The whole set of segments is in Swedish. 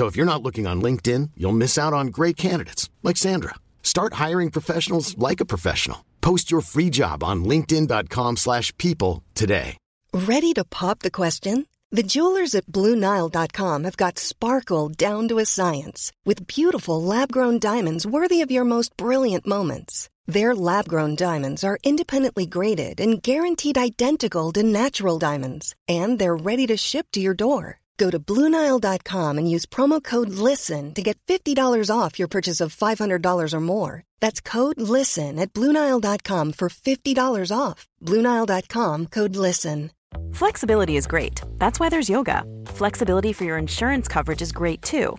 So if you're not looking on LinkedIn, you'll miss out on great candidates like Sandra. Start hiring professionals like a professional. Post your free job on linkedin.com/people today. Ready to pop the question? The jewelers at BlueNile.com have got sparkle down to a science with beautiful lab-grown diamonds worthy of your most brilliant moments. Their lab-grown diamonds are independently graded and guaranteed identical to natural diamonds, and they're ready to ship to your door. Go to Bluenile.com and use promo code LISTEN to get $50 off your purchase of $500 or more. That's code LISTEN at Bluenile.com for $50 off. Bluenile.com code LISTEN. Flexibility is great. That's why there's yoga. Flexibility for your insurance coverage is great too.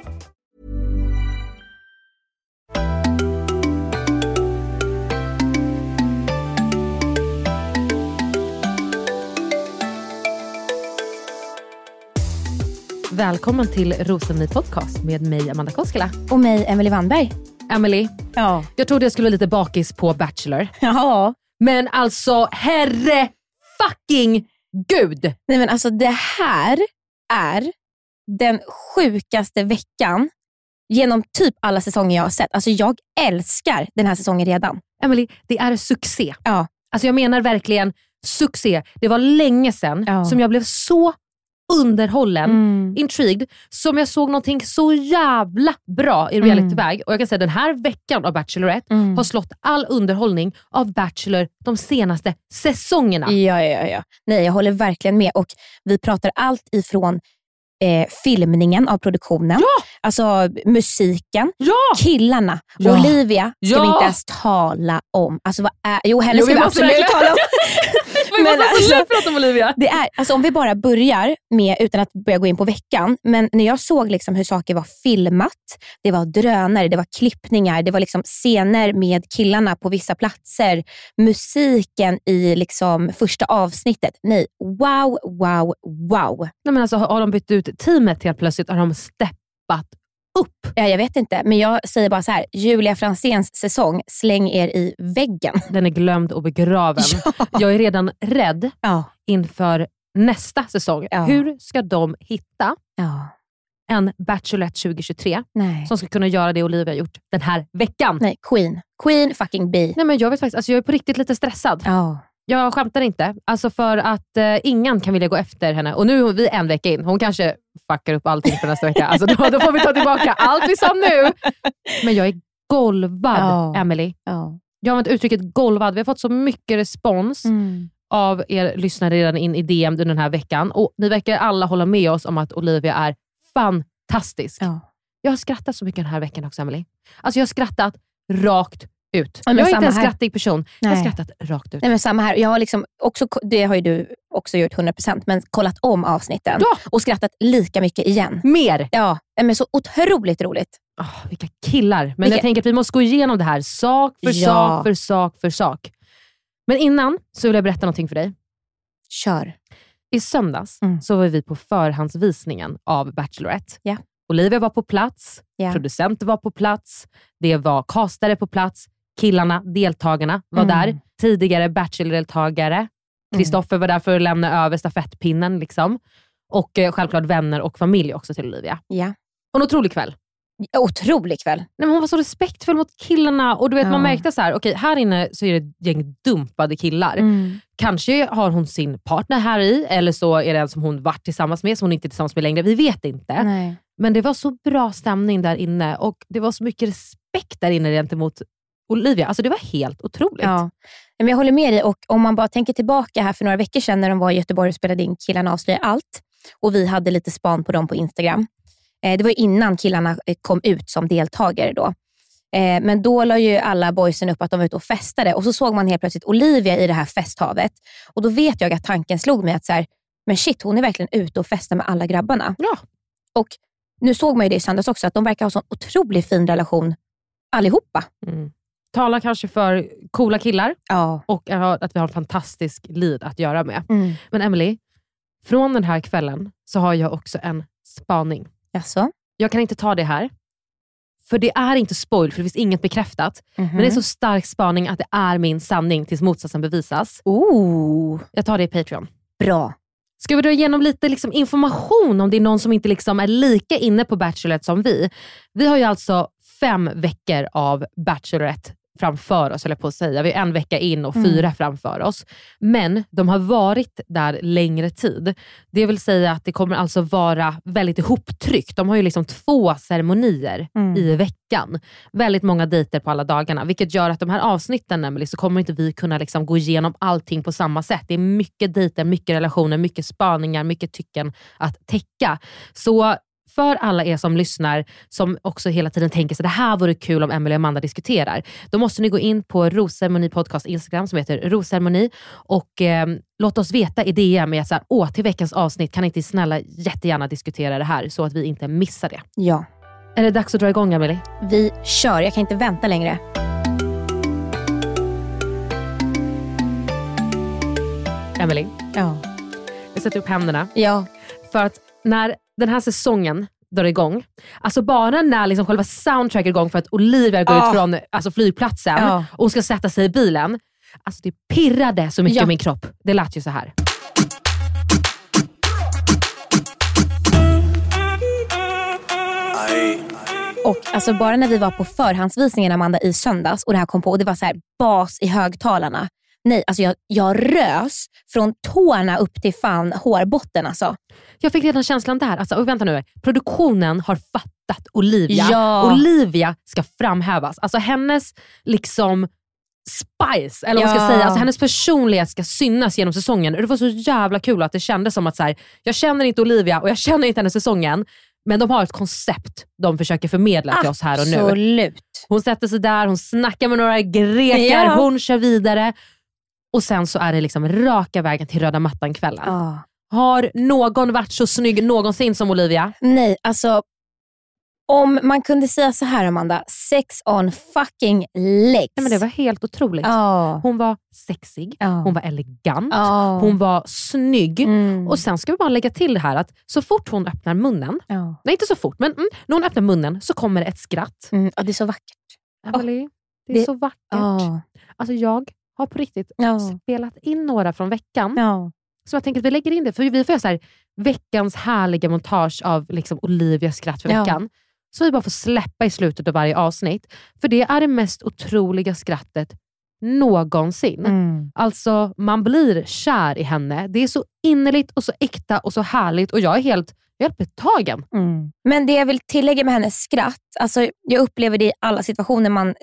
Välkommen till Rosenny Podcast med mig Amanda Koskela. Och mig, Emily Wannberg. Emily, Ja. jag trodde jag skulle vara lite bakis på Bachelor. Ja. Men alltså herre fucking gud! Nej men alltså det här är den sjukaste veckan genom typ alla säsonger jag har sett. Alltså jag älskar den här säsongen redan. Emily, det är succé. Ja. Alltså jag menar verkligen succé. Det var länge sedan Ja. som jag blev så underhållen, Mm. intrigued, som jag såg någonting så jävla bra i realityväg. Och jag kan säga den här veckan av Bachelorette Mm. har slått all underhållning av Bachelor de senaste säsongerna. Ja, ja, ja. Nej, jag håller verkligen med. Och Vi pratar allt ifrån eh, filmningen av produktionen, Ja! alltså musiken, Ja! killarna. Ja. Olivia ska vi inte ens tala om. Alltså, vad är, jo, henne Jo, ska vi vi absolut tala om. Måste Men absolut alltså- prata om Olivia. Det är, alltså om vi bara börjar med, utan att börja gå in på veckan, men när jag såg liksom hur saker var filmat, det var drönare, det var klippningar, det var liksom scener med killarna på vissa platser, musiken i liksom första avsnittet. Nej, wow, wow, wow. Nej, men alltså, har de bytt ut teamet helt plötsligt? Har de steppat upp? Ja, jag vet inte, men jag säger bara så här, Julia Franzéns säsong, släng er i väggen. Den är glömd och begraven. Ja. Jag är redan rädd Ja, inför nästa säsong. Ja. Hur ska de hitta en Bachelorette 2023 nej. som ska kunna göra det Olivia har gjort den här veckan? Nej, Queen. Queen fucking bee. Nej, men jag, vet faktiskt, alltså jag är på riktigt lite stressad. Ja. Jag skämtar inte. Alltså för att eh, ingen kan vilja gå efter henne. Och nu är vi en vecka in. Hon kanske fuckar upp allting för nästa vecka. Alltså då, då får vi ta tillbaka allt vi sa nu. Men jag är golvad, Ja. Emily. ja. Jag har använt uttrycket golvad. Vi har fått så mycket respons Mm. av er lyssnare redan in i DM den här veckan. Och Ni verkar alla hålla med oss om att Olivia är fantastisk. Ja. Jag har skrattat så mycket den här veckan också, Emily. Alltså jag har skrattat rakt ut. Ja, jag är inte en här. skrattig person. Jag har skrattat rakt ut. Nej, men samma här. Jag har liksom också, det har ju du också gjort 100%, men kollat om avsnitten Ja. och skrattat lika mycket igen. Mer! Ja, men så otroligt roligt. Oh, vilka killar. Men Vilka- jag tänker att vi måste gå igenom det här sak för Ja. sak för sak för sak. Men innan så vill jag berätta någonting för dig. Kör. I söndags Mm. så var vi på förhandsvisningen av Bachelorette. Ja. Olivia var på plats, Ja. producenter var på plats, det var castare på plats, killarna, deltagarna var Mm. där. Tidigare Bachelor-deltagare. Kristoffer var där för att lämna över stafettpinnen. Liksom. Och eh, självklart vänner och familj också till Olivia. Ja. Och en otrolig kväll. Otrolig kväll. Nej, men hon var så respektfull mot killarna och du vet, Ja. man märkte så här, okej här inne så är det ett gäng dumpade killar. Mm. Kanske har hon sin partner här i eller så är det en som hon varit tillsammans med som hon inte är tillsammans med längre. Vi vet inte. Nej. Men det var så bra stämning där inne och det var så mycket respekt där inne gentemot Olivia. Alltså det var helt otroligt. Ja. Men jag håller med dig och om man bara tänker tillbaka här för några veckor sedan när de var i Göteborg och spelade in Killarna avslöjar allt och vi hade lite span på dem på Instagram. Eh, det var innan killarna eh, kom ut som deltagare då. Eh, men då la ju alla boysen upp att de var ute och festade och så såg man helt plötsligt Olivia i det här festhavet. Och då vet jag att tanken slog mig att så här, men shit, hon är verkligen ute och festar med alla grabbarna. Ja. Och nu såg man ju det i söndags också, att de verkar ha sån otroligt fin relation allihopa. Mm. Talar kanske för coola killar Ja. och att vi har en fantastisk lead att göra med. Mm. Men Emily, från den här kvällen så har jag också en spaning. Jaså? Jag kan inte ta det här, för det är inte spoil, för det finns inget bekräftat. Mhm. Men det är så stark spaning att det är min sanning tills motsatsen bevisas. Oh, Jag tar det i Patreon. bra. Ska vi dra igenom lite liksom information om det är någon som inte liksom är lika inne på Bachelorette som vi? Vi har ju alltså fem veckor av Bachelorette framför oss, eller på att säga. Vi är en vecka in och fyra framför oss. Men de har varit där längre tid. Det vill säga att det kommer alltså vara väldigt ihoptryckt. De har ju liksom två ceremonier Mm. i veckan. Väldigt många dejter på alla dagarna, vilket gör att de här avsnitten så kommer inte vi kunna liksom gå igenom allting på samma sätt. Det är mycket dejter, mycket relationer, mycket spaningar, mycket tycken att täcka. Så för alla er som lyssnar, som också hela tiden tänker så det här vore kul om Emily och Amanda diskuterar. Då måste ni gå in på Rosceremoni podcast Instagram som heter Rosceremoni och eh, låt oss veta i DM att så här, åh, till veckans avsnitt kan inte snälla jättegärna diskutera det här så att vi inte missar det. Ja. Är det dags att dra igång Emily? Vi kör, jag kan inte vänta längre. Emily, Ja. vi sätter upp händerna. Ja. För att när den här säsongen drar igång, alltså bara när liksom själva soundtracket är igång för att Olivia går Ja. ut från alltså flygplatsen Ja. och hon ska sätta sig i bilen. Alltså det pirrade så mycket Ja. i min kropp. Det lät ju så här. Och alltså bara när vi var på förhandsvisningen Amanda i söndags och det här kom på och det var så här bas i högtalarna. Nej, alltså jag, jag rös från tårna upp till fan hårbotten alltså. Jag fick redan känslan där. Alltså, och vänta nu, produktionen har fattat Olivia. Ja. Olivia ska framhävas. Alltså hennes liksom spice, eller vad man ska Ja. säga. Alltså, hennes personlighet ska synas genom säsongen. Det var så jävla kul att det kändes som att så här, jag känner inte Olivia och jag känner inte hennes säsongen. Men de har ett koncept de försöker förmedla till oss här och nu. Absolut. Hon sätter sig där, hon snackar med några greker, Ja. hon kör vidare. Och sen så är det liksom raka vägen till röda mattan-kvällen. Ja. Har någon varit så snygg någonsin som Olivia? Nej, alltså om man kunde säga så här Amanda, sex on fucking legs. Nej, men det var helt otroligt. Ja. Hon var sexig, Ja. hon var elegant, Ja. hon var snygg. Mm. Och sen ska vi bara lägga till det här att så fort hon öppnar munnen, nej inte så fort, men mm, när hon öppnar munnen så kommer ett skratt. Mm, det är så vackert. Emily, det är det- så vackert. Alltså jag har på riktigt Ja. spelat in några från veckan. Ja. Så jag tänker att vi lägger in det, för vi får göra så här, veckans härliga montage av liksom Olivias skratt för Ja. veckan. Så vi bara får släppa i slutet av varje avsnitt. För det är det mest otroliga skrattet någonsin. Mm. Alltså, man blir kär i henne. Det är så innerligt och så äkta och så härligt och jag är helt, jag är betagen. Mm. Men det jag vill tillägga med hennes skratt, alltså jag upplever det i alla situationer man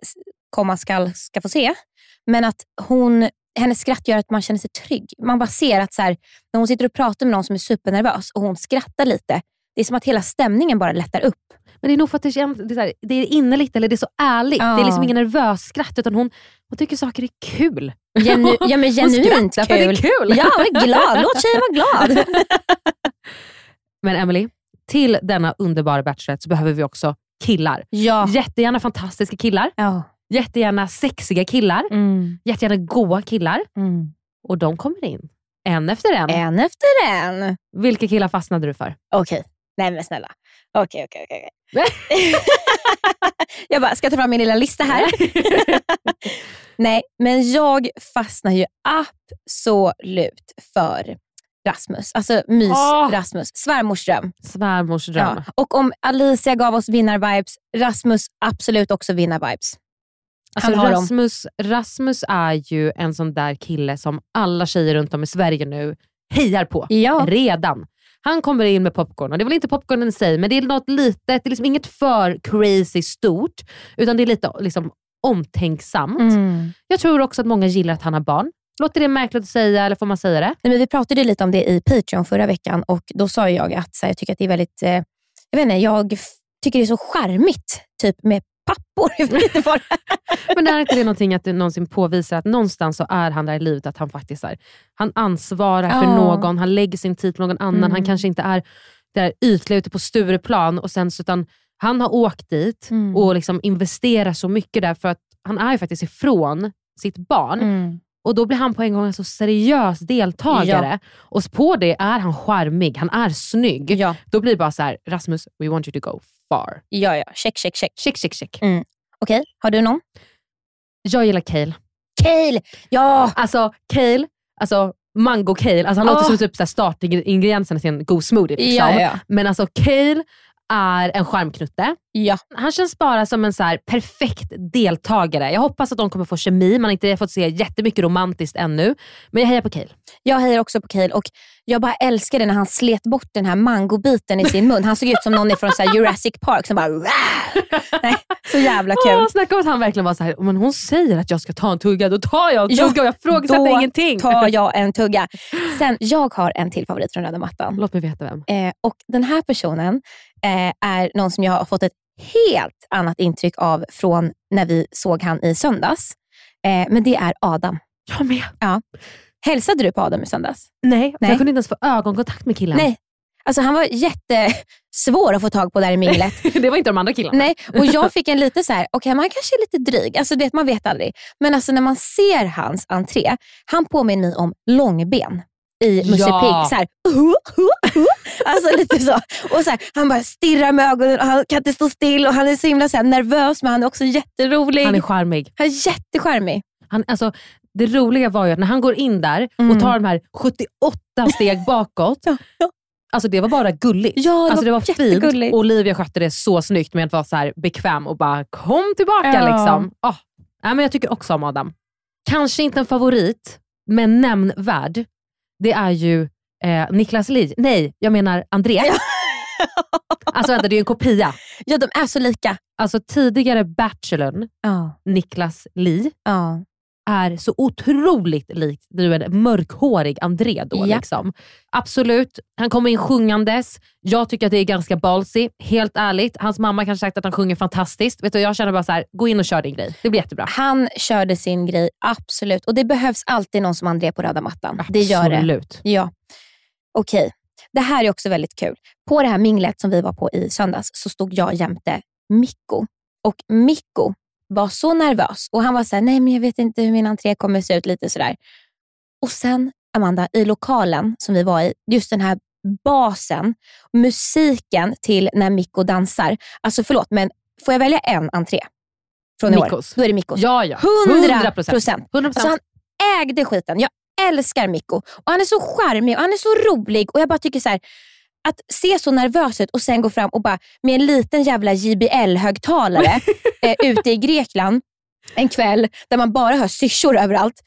komma skall ska få se, men att hon, hennes skratt gör att man känner sig trygg. Man bara ser att så här, när hon sitter och pratar med någon som är supernervös och hon skrattar lite, det är som att hela stämningen bara lättar upp. Men det är nog för att det, känns, det, är, så här, det är innerligt eller det är så ärligt. Ja. Det är liksom ingen nervös skratt utan hon, hon tycker saker är kul. Genu, ja, men Hon genuint för kul. det är kul. Ja, hon är glad. Låt tjejen vara glad. Men Emily, till denna underbara Bachelorette så behöver vi också killar. Ja. Jättegärna fantastiska killar, ja. Jättegärna sexiga killar, Mm. jättegärna goa killar. Mm. Och de kommer in. En efter en. En efter en. Vilka killar fastnade du för? Okej. Nej men snälla. Okej, okej, okej. okej. jag bara, ska jag ta fram min lilla lista här? Nej, men jag fastnar ju absolut för Rasmus. Alltså mys Åh! Rasmus. Svärmors dröm. Svärmors dröm. Ja. Och om Alicia gav oss vinnarvibes, Rasmus absolut också vinnarvibes. Alltså. Rasmus, Rasmus är ju en sån där kille som alla tjejer runt om i Sverige nu hejar på. Ja. Redan. Han kommer in med popcorn och det är väl inte popcornen i sig, men det är något litet, det är liksom inget för crazy stort, utan det är lite liksom, omtänksamt. Mm. Jag tror också att många gillar att han har barn. Låter det märkligt att säga eller får man säga det? Nej, men vi pratade lite om det i Patreon förra veckan och då sa jag att här, jag tycker att det är väldigt, eh, jag vet inte, jag tycker det är så charmigt typ med pappor. Jag vet inte vad det är. Men är inte det någonting att du någonsin påvisar att någonstans så är han där i livet, att han faktiskt är, han ansvarar för någon, han lägger sin tid på någon annan, Mm. han kanske inte är där ytliga ute på Stureplan och sen utan han har åkt dit Mm. och liksom investerar så mycket där för att han är ju faktiskt ifrån sitt barn. Mm. Och då blir han på en gång en så seriös deltagare. Och på det är han charmig, han är snygg. Ja, Då blir det bara så här: Rasmus, we want you to go far. ja, ja. Check, check, check. Check, check, check. Okej, har du någon? Jag gillar Cale. Cale! Ja! Alltså Cale, alltså mango Cale, alltså han låter Åh. som typ startingredienserna till en god smoothie. Liksom. Ja, ja. Men alltså Cale är en charmknutte. ja. Han känns bara som en så här perfekt deltagare. Jag hoppas att de kommer få kemi, man har inte fått se jättemycket romantiskt ännu. Men jag hejar på Cale. Jag hejar också på Cale och jag bara älskade när han slet bort den här mangobiten i sin mun. Han såg ut som någon från så Jurassic Park som bara... Nej, så jävla kul. Åh, snacka om att han verkligen var så här, men hon säger att jag ska ta en tugga, då tar jag en Ja, tugga och jag ifrågasätter Då ingenting. tar jag en tugga. Sen, jag har en till favorit från röda mattan. Låt mig veta vem. Eh, och Den här personen eh, är någon som jag har fått ett helt annat intryck av från när vi såg han i söndags. Eh, men det är Adam. Jag med. Hälsade du på Adam i söndags? Nej, Nej. jag kunde inte ens få ögonkontakt med killen. Nej. Alltså han var jättesvår att få tag på där i minglet. det var inte de andra killarna. Nej, och jag fick en lite så här, okej man kanske är lite dryg, alltså det, man vet aldrig. Men alltså när man ser hans entré, han påminner mig om Långben i Musse Ja. Pigg. Så här, uh, uh, uh. Alltså lite så. Och så här, han bara stirrar med ögonen och han kan inte stå still och han är så himla så här, nervös men han är också jätterolig. Han är charmig. han är jättecharmig. Han, alltså, det roliga var ju att när han går in där Mm. och tar de här 78 steg bakåt, Ja, ja. Alltså det var bara gulligt. Ja, det alltså det var fint Olivia skötte det så snyggt med att vara så här bekväm och bara kom tillbaka. Ja. Liksom. Oh. Ja, men jag tycker också om Adam. Kanske inte en favorit, men nämnvärd. Det är ju eh, Niklas Li. Nej, jag menar André. alltså vänta, det är ju en kopia. Ja, de är så lika. Alltså tidigare Bachelorn, Ja, Niklas Li, ja. Är så otroligt lik du är en mörkhårig André då. Ja. Liksom. Absolut, han kommer in sjungandes. Jag tycker att det är ganska ballsy, helt ärligt. Hans mamma kanske sagt att han sjunger fantastiskt. Vet du, jag känner bara så här: gå in och kör din grej. Det blir jättebra. Han körde sin grej, absolut. Och det behövs alltid någon som André på röda mattan. Det gör det. Absolut. Ja. Okej, det här är också väldigt kul. På det här minglet som vi var på i söndags så stod jag jämte Mikko. Och Mikko var så nervös och han var så här, nej men jag vet inte hur min entré kommer se ut, lite sådär. Och sen, Amanda, i lokalen som vi var i, just den här basen, musiken till när Mikko dansar. Alltså förlåt, men får jag välja en entré från i år, då är det Mikkos. Ja, ja. 100 procent. 100%. Alltså han ägde skiten. Jag älskar Mikko. Och han är så charmig och han är så rolig. Och jag bara tycker så här, att se så nervös ut och sen gå fram och bara med en liten jävla JBL-högtalare eh, ute i Grekland en kväll där man bara hör syrsor överallt.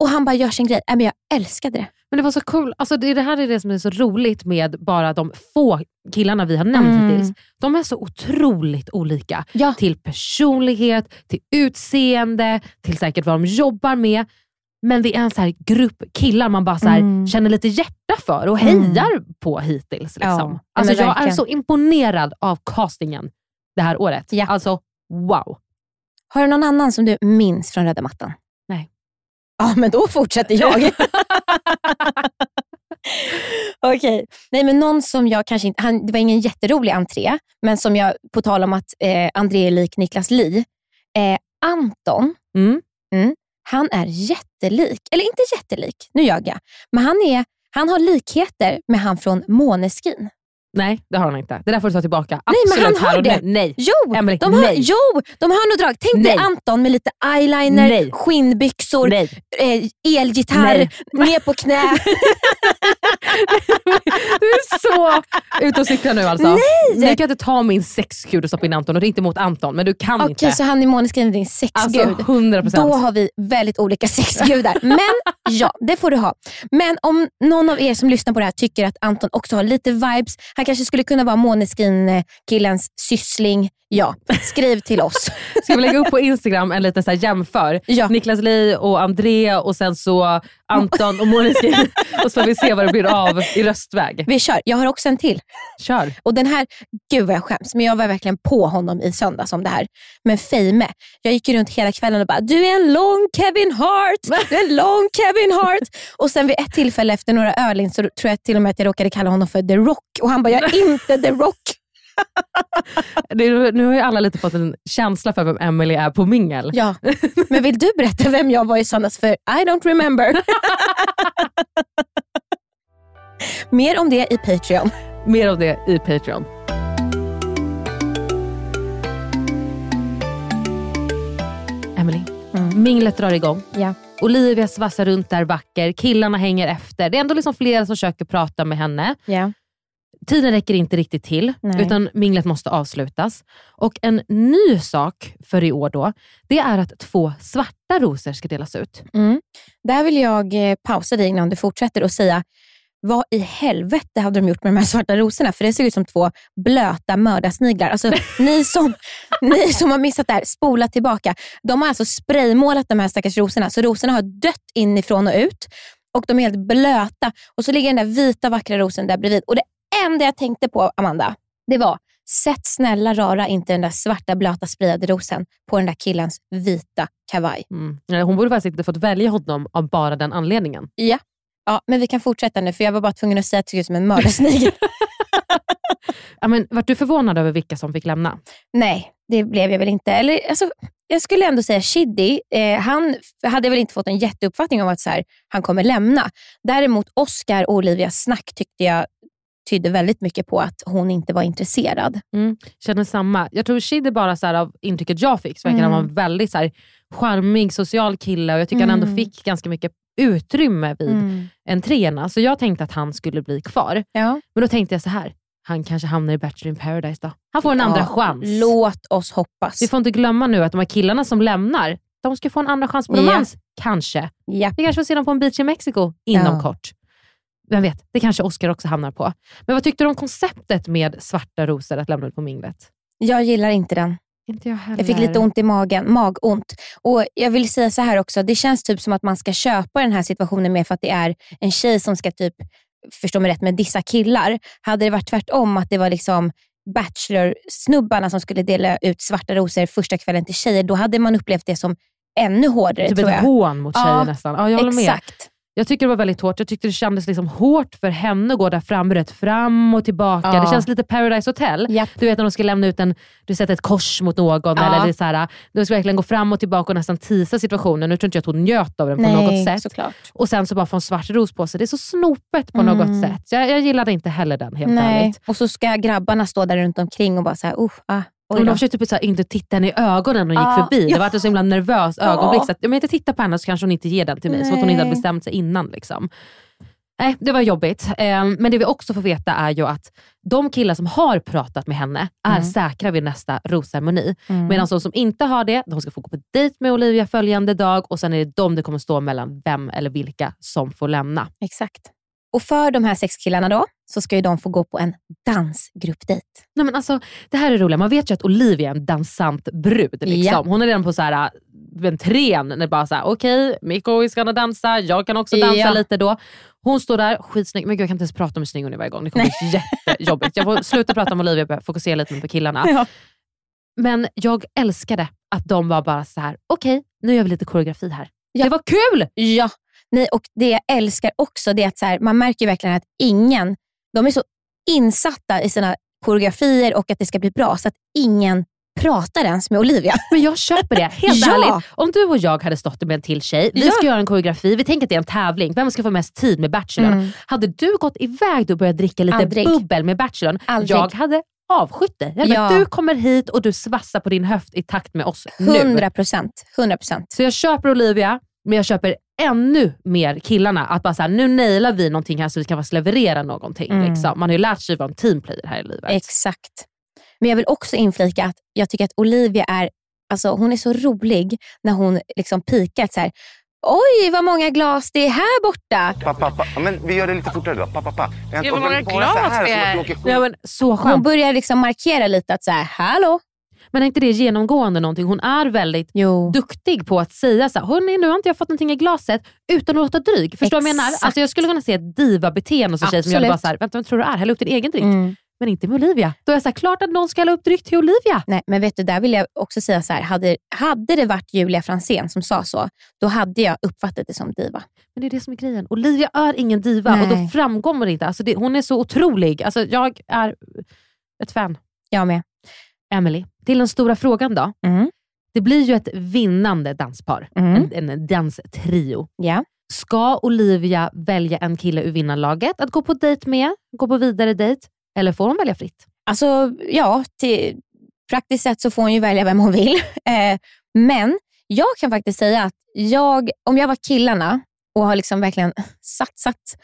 Och han bara gör sin grej. Äh, men jag älskade det. Men det var så cool. Alltså det, det här är det som är så roligt med bara de få killarna vi har nämnt Mm. hittills. De är så otroligt olika. Ja. Till personlighet, till utseende, till säkert vad de jobbar med. Men det är en så här grupp killar man bara så här Mm. känner lite hjärta för och Mm. hejar på hittills. Ja, Liksom. men Alltså jag är verkligen. så imponerad av castingen det här året. Ja. Alltså wow. Har du någon annan som du minns från röda mattan? Nej. Ja, men då fortsätter jag. Okej. Nej, men någon som jag kanske inte... Han, det var ingen jätterolig entré, men som jag, på tal om att eh, André är lik Niklas Li. Eh, Anton, Mm. han är jättelik. Eller inte jättelik, nu ljög jag. Men han, är, han har likheter med han från Måneskin. Nej, det har han inte. Det där får du ta tillbaka. Nej, men Absolut, han har det. nu. Nej. Jo, Emily, de har, nej. jo, de har nog drag. Tänk dig Nej. Anton med lite eyeliner, Nej. skinnbyxor, Nej. eh, elgitarr, Nej. ner på knä. Är så ute och cyklar nu alltså. Nej! Du kan inte ta min sexgud och stoppa in Anton och det är inte mot Anton, men du kan Okej, inte. så han är Måneskin din Alltså sexgud. 100 Då procent. har vi väldigt olika sexgudar. Men ja, det får du ha. Men om någon av er som lyssnar på det här tycker att Anton också har lite vibes, han kanske skulle kunna vara Måneskin-killens syssling. Ja, skriv till oss. Ska vi lägga upp på Instagram en liten så här jämför? Ja. Niklas Li och André och sen så Anton och Måneskin. och så får vi se vad det blir av i röstväg. Vi kör. Jag har också en till. Kör. Och den här, gud vad jag skäms, men jag var verkligen på honom i söndags om det här. Men Feime, jag gick runt hela kvällen och bara, du är en lång Kevin Hart, du är en lång Kevin Hart. Och sen vid ett tillfälle efter några öl in så tror jag till och med att jag råkade kalla honom för The Rock. Och han bara, jag är inte The Rock. Det, nu har ju alla lite fått en känsla för vem Emily är på mingel. Ja, men vill du berätta vem jag var i söndags för I don't remember. Mer om det i Patreon. Mer av det i Patreon. Emily, minglet drar igång. Ja. Olivia svassar runt där vacker, killarna hänger efter. Det är ändå liksom flera som försöker prata med henne. Ja. Tiden räcker inte riktigt till, Nej. utan minglet måste avslutas. Och en ny sak för i år då, det är att två svarta rosor ska delas ut. Mm. Där vill jag eh, pausa dig innan du fortsätter och säga, vad i helvete hade de gjort med de här svarta rosorna? För det ser ut som två blöta mördarsniglar. Alltså, ni, som, ni som har missat det här, spola tillbaka. De har alltså spraymålat de här stackars rosorna, så rosorna har dött inifrån och ut. Och de är helt blöta. Och så ligger den där vita vackra rosen där bredvid. Och det enda jag tänkte på, Amanda, det var, sätt snälla rara inte den där svarta blöta sprayade rosen på den där killens vita kavaj. Mm. Hon borde faktiskt inte fått välja honom av bara den anledningen. Ja. Ja, men vi kan fortsätta nu för jag var bara tvungen att säga att det såg ut som en mördarsnigel. Ja, men, vart du förvånad över vilka som fick lämna? Nej, det blev jag väl inte. Eller, alltså, jag skulle ändå säga Shiddy, eh, han hade väl inte fått en jätteuppfattning om att så här, han kommer lämna. Däremot Oscar och Olivias snack tyckte jag tydde väldigt mycket på att hon inte var intresserad. Mm. Känner samma. Jag tror Shid är bara så här, av intrycket jag fick, så verkar han vara en väldigt så här, charmig, social kille och jag tycker han ändå Mm. fick ganska mycket utrymme vid Mm. entréerna. Så jag tänkte att han skulle bli kvar. Ja. Men då tänkte jag så här, han kanske hamnar i Bachelor in paradise då. Han får en andra Ja, chans. Låt oss hoppas. Vi får inte glömma nu att de här killarna som lämnar, de ska få en andra chans på Ja. romans. Kanske. Ja. Vi kanske får se dem på en beach i Mexiko inom Ja. kort. Vem vet, det kanske Oscar också hamnar på. Men vad tyckte du om konceptet med svarta rosor att lämna ut på minglet? Jag gillar inte den. Inte jag heller. Jag fick lite ont i magen, magont. Och Jag vill säga så här också, det känns typ som att man ska köpa den här situationen med för att det är en tjej som ska, typ, förstå mig rätt, med dissa killar. Hade det varit tvärtom, att det var liksom Bachelor-snubbarna som skulle dela ut svarta rosor första kvällen till tjejer, då hade man upplevt det som ännu hårdare Typ ett hån mot tjejer Ja, nästan. Ja, jag håller med. Jag tycker det var väldigt hårt. Jag tyckte det kändes liksom hårt för henne att gå där fram, rätt fram och tillbaka. Ja. Det känns lite Paradise Hotel. Japp. Du vet när de ska lämna ut en, du sätter ett kors mot någon. Ja. Eller det så här, de ska verkligen gå fram och tillbaka och nästan tisa situationen. Nu tror inte jag att hon njöt av den på något sätt. såklart. Och sen så bara få en svart ros på sig. Det är så snopet på Mm. något sätt. Jag, jag gillade inte heller den helt Nej. ärligt. Och så ska grabbarna stå där runt omkring och bara så här, uh, ah, Och de försökte typ så här, inte titta henne i ögonen när hon gick förbi. ja. Det var ett så himla nervös ögonblick. Så att, om jag inte tittar på henne så kanske hon inte ger den till mig. Så att hon inte hade Nej. bestämt sig innan. Liksom. Nej, det var jobbigt. Eh, men det vi också får veta är ju att de killar som har pratat med henne är säkra vid nästa rosceremoni. Mm. Medan de som inte har det, de ska få gå på dejt med Olivia följande dag och sen är det de det kommer stå mellan vem eller vilka som får lämna. Exakt. Och för de här sex killarna då, så ska ju de få gå på en dansgruppdejt. Nej, men alltså, det här är roligt. Man vet ju att Olivia är en dansant brud. Liksom. Ja. Hon är redan på så här, entrén när bara såhär, okej, okay, Mikko ska dansa, jag kan också dansa Ja. lite då. Hon står där, skitsnygg. Men gud, jag kan inte ens prata om hur snygg hon är varje gång. Det kommer bli jättejobbigt. Jag får sluta prata om Olivia och fokusera lite på killarna. Ja. Men jag älskade att de var bara så här: okej nu gör vi lite koreografi här. Ja. Det var kul! Ja, nej, och det jag älskar också det är att så här, man märker verkligen att ingen, de är så insatta i sina koreografier och att det ska bli bra så att ingen pratar ens med Olivia. Men jag köper det, helt Ja. ärligt. Om du och jag hade stått med en till tjej, vi Ja. ska göra en koreografi, vi tänker att det är en tävling, vem ska få mest tid med Bachelorn? Mm. Hade du gått iväg och börjat dricka lite Aldrig. bubbel med Bachelorn, Aldrig. jag hade avskytt dig. Ja. Du kommer hit och du svassar på din höft i takt med oss nu. 100 procent. 100 procent. Så jag köper Olivia, men jag köper ännu mer killarna. Att bara så här, nu nailar vi någonting här så vi kan faktiskt leverera någonting. Mm. Liksom. Man har ju lärt sig vara en teamplayer här i livet. Exakt. Men jag vill också inflika att jag tycker att Olivia är, alltså, hon är så rolig när hon liksom pikar. Så här, Oj, vad många glas det är här borta. Pappa, pappa. Ja, men vi gör det lite fortare då. Pappa, pappa. Ja, hur många glas det är. Ja, men, så Hon skönt. börjar liksom markera lite att så här, hallå? Men är inte det genomgående någonting? Hon är väldigt Jo. duktig på att säga så här, hörni nu har inte jag fått någonting i glaset utan att låta dryg. Förstår du vad jag menar? Alltså jag skulle kunna se ett diva-beteende hos en tjej som gör bara så här, vänta vem tror du är? Häll upp din egen dryck. Mm. Men inte med Olivia. Då är jag så här, klart att någon ska hälla upp dryck till Olivia. Nej, men vet du, där vill jag också säga så här, hade, hade det varit Julia Fransén som sa så, då hade jag uppfattat det som diva. Men det är det som är grejen. Olivia är ingen diva och då Nej. framgår det inte. Alltså det, hon är så otrolig. Alltså jag är ett fan. Jag med. Emily, till den stora frågan då. Mm. Det blir ju ett vinnande danspar. Mm. En, en danstrio. Ja. Ska Olivia välja en kille ur vinnarlaget att gå på dejt med, gå på vidare dejt, eller får hon välja fritt? Alltså, ja, till praktiskt sett så får hon ju välja vem hon vill. Eh, men jag kan faktiskt säga att jag, om jag var killarna och har liksom verkligen satsat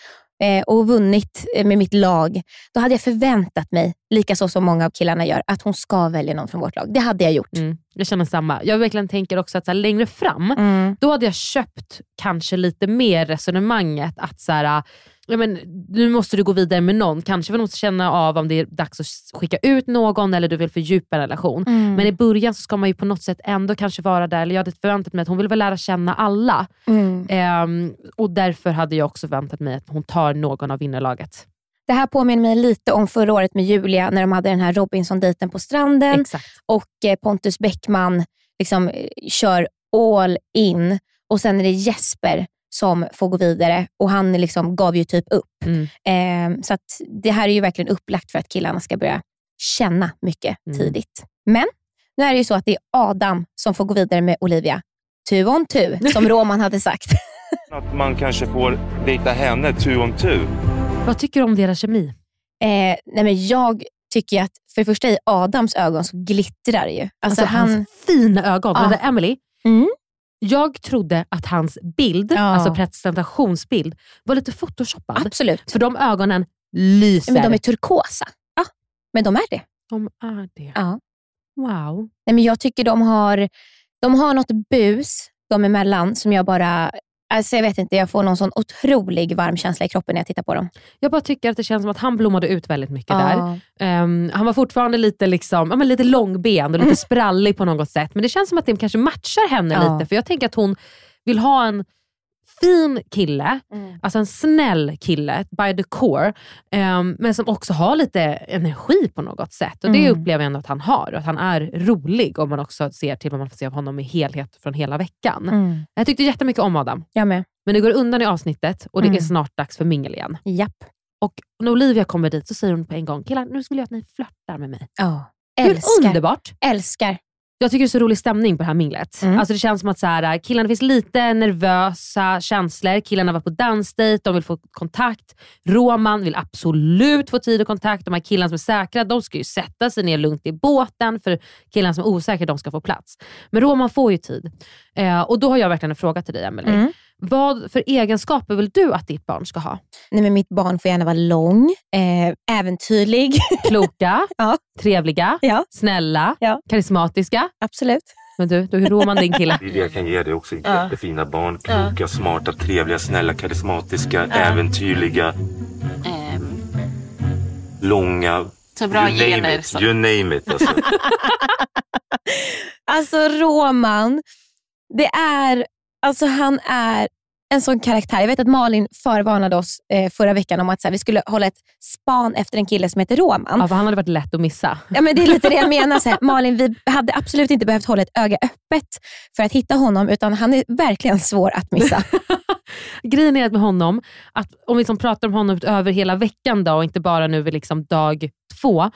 och vunnit eh, med mitt lag, då hade jag förväntat mig, lika så som många av killarna gör, att hon ska välja någon från vårt lag. Det hade jag gjort. Mm, jag känner samma. Jag verkligen tänker också att så här, längre fram, Mm. då hade jag köpt kanske lite mer resonemanget att så här, ja, men, nu måste du gå vidare med någon. Kanske vill måste känna av om det är dags att skicka ut någon eller du vill fördjupa en relation. Mm. Men i början så ska man ju på något sätt ändå kanske vara där, eller jag hade förväntat mig att hon vill väl lära känna alla. Mm. Ehm, och därför hade jag också förväntat mig att hon tar någon av vinnarlaget. Det här påminner mig lite om förra året med Julia när de hade den här Robinson-dejten på stranden Exakt. och eh, Pontus Bäckman liksom, eh, kör all in och sen är det Jesper som får gå vidare och han liksom gav ju typ upp. Mm. Eh, så att det här är ju verkligen upplagt för att killarna ska börja känna mycket Mm. tidigt. Men nu är det ju så att det är Adam som får gå vidare med Olivia. Tu on tu, som Roman hade sagt. Att man kanske får dejta henne tu om tu. Vad tycker du om deras kemi? Eh, nej men jag tycker att för det första i Adams ögon så glittrar det ju. Alltså, Alltså, han, hans fina ögon. Ja. Men det- Emily, Mm. Jag trodde att hans bild, Ja. alltså presentationsbild, var lite photoshoppad. absolut. För de ögonen lyser. Men de är turkosa. Ja, men de är det. De är det. Ja. Wow. Nej, men jag tycker de har, de har något bus de emellan som jag bara... Alltså jag vet inte, jag får någon sån otrolig varm känsla i kroppen när jag tittar på dem. Jag bara tycker att det känns som att han blommade ut väldigt mycket där. Ja. Ehm, han var fortfarande lite, liksom, ja, men lite långben och lite sprallig på något sätt. Men det känns som att det kanske matchar henne Ja. lite. För jag tänker att hon vill ha en fin kille, alltså en snäll kille by the core, ehm, men som också har lite energi på något sätt. Och Det Mm. upplever jag ändå att han har. Och att han är rolig om man också ser till vad man får se av honom i helhet från hela veckan. Mm. Jag tyckte jättemycket om Adam. Jag med. Men det går undan i avsnittet och det Mm. är snart dags för mingel igen. Japp. Och när Olivia kommer dit så säger hon på en gång, killar nu skulle jag att ni flörtar med mig. Ja. Hur Älskar. underbart! Älskar. Jag tycker det är så rolig stämning på det här minglet. Mm. Alltså det känns som att så här, killarna finns lite nervösa känslor. Killarna var på dansdejt, de vill få kontakt. Roman vill absolut få tid och kontakt. De här killarna som är säkra, de ska ju sätta sig ner lugnt i båten. För killarna som är osäkra, de ska få plats. Men Roman får ju tid. Eh, och då har jag verkligen en fråga till dig Emelie. Mm. Vad för egenskaper vill du att ditt barn ska ha? Nej, men mitt barn får gärna vara lång, eh, äventyrlig. Kloka, Ja. trevliga, Ja. snälla, Ja. karismatiska. Absolut. Men du, då är Roman din kille. Jag kan ge dig också jättefina barn. Kloka, smarta, trevliga, snälla, karismatiska, äventyrliga, långa. Så bra you name gener. it. Så. You name it. Alltså. Alltså Roman, det är, alltså han är en sån karaktär. Jag vet att Malin förvarnade oss eh, förra veckan om att så här, vi skulle hålla ett span efter en kille som heter Roman. Ja, för han hade varit lätt att missa. Ja, men det är lite det jag menar. Så här, Malin, vi hade absolut inte behövt hålla ett öga öppet för att hitta honom, utan han är verkligen svår att missa. Grejen är med honom, att om vi liksom pratar om honom över hela veckan då, och inte bara nu vid liksom dag två.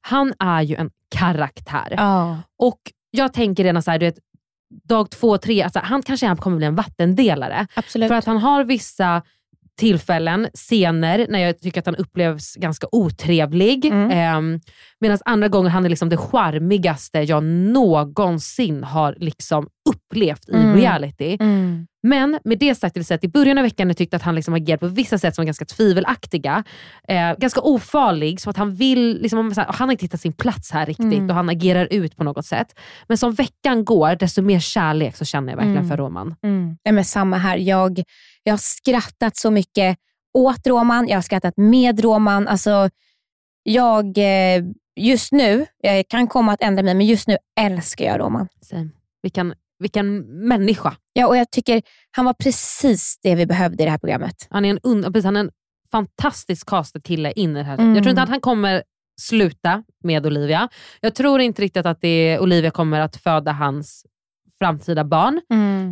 Han är ju en karaktär. Ja. Och jag tänker redan så här, du vet, dag två, tre, alltså, han kanske kommer bli en vattendelare. Absolut. För att han har vissa tillfällen, scener, när jag tycker att han upplevs ganska otrevlig. Mm. Eh, Medan andra gånger han är liksom det charmigaste jag någonsin har liksom upplevt i Mm. reality. Mm. Men med det sagt, sätt, i början av veckan jag tyckte att han liksom agerade på vissa sätt som var ganska tvivelaktiga. Eh, ganska ofarlig, som att han vill, liksom, han har inte hittat sin plats här riktigt Mm. och han agerar ut på något sätt. Men som veckan går, desto mer kärlek så känner jag verkligen Mm. för Roman. Mm. Ja, men samma här. Jag, jag har skrattat så mycket åt Roman, jag har skrattat med Roman. Alltså, jag, eh, just nu, jag kan komma att ändra mig, men just nu älskar jag Roman. Same. Vilken, vilken människa. Ja, och jag tycker han var precis det vi behövde i det här programmet. Han är en, un, precis, han är en fantastisk castad kille in i det här. Mm. Jag tror inte att han kommer sluta med Olivia. Jag tror inte riktigt att det Olivia kommer att föda hans framtida barn.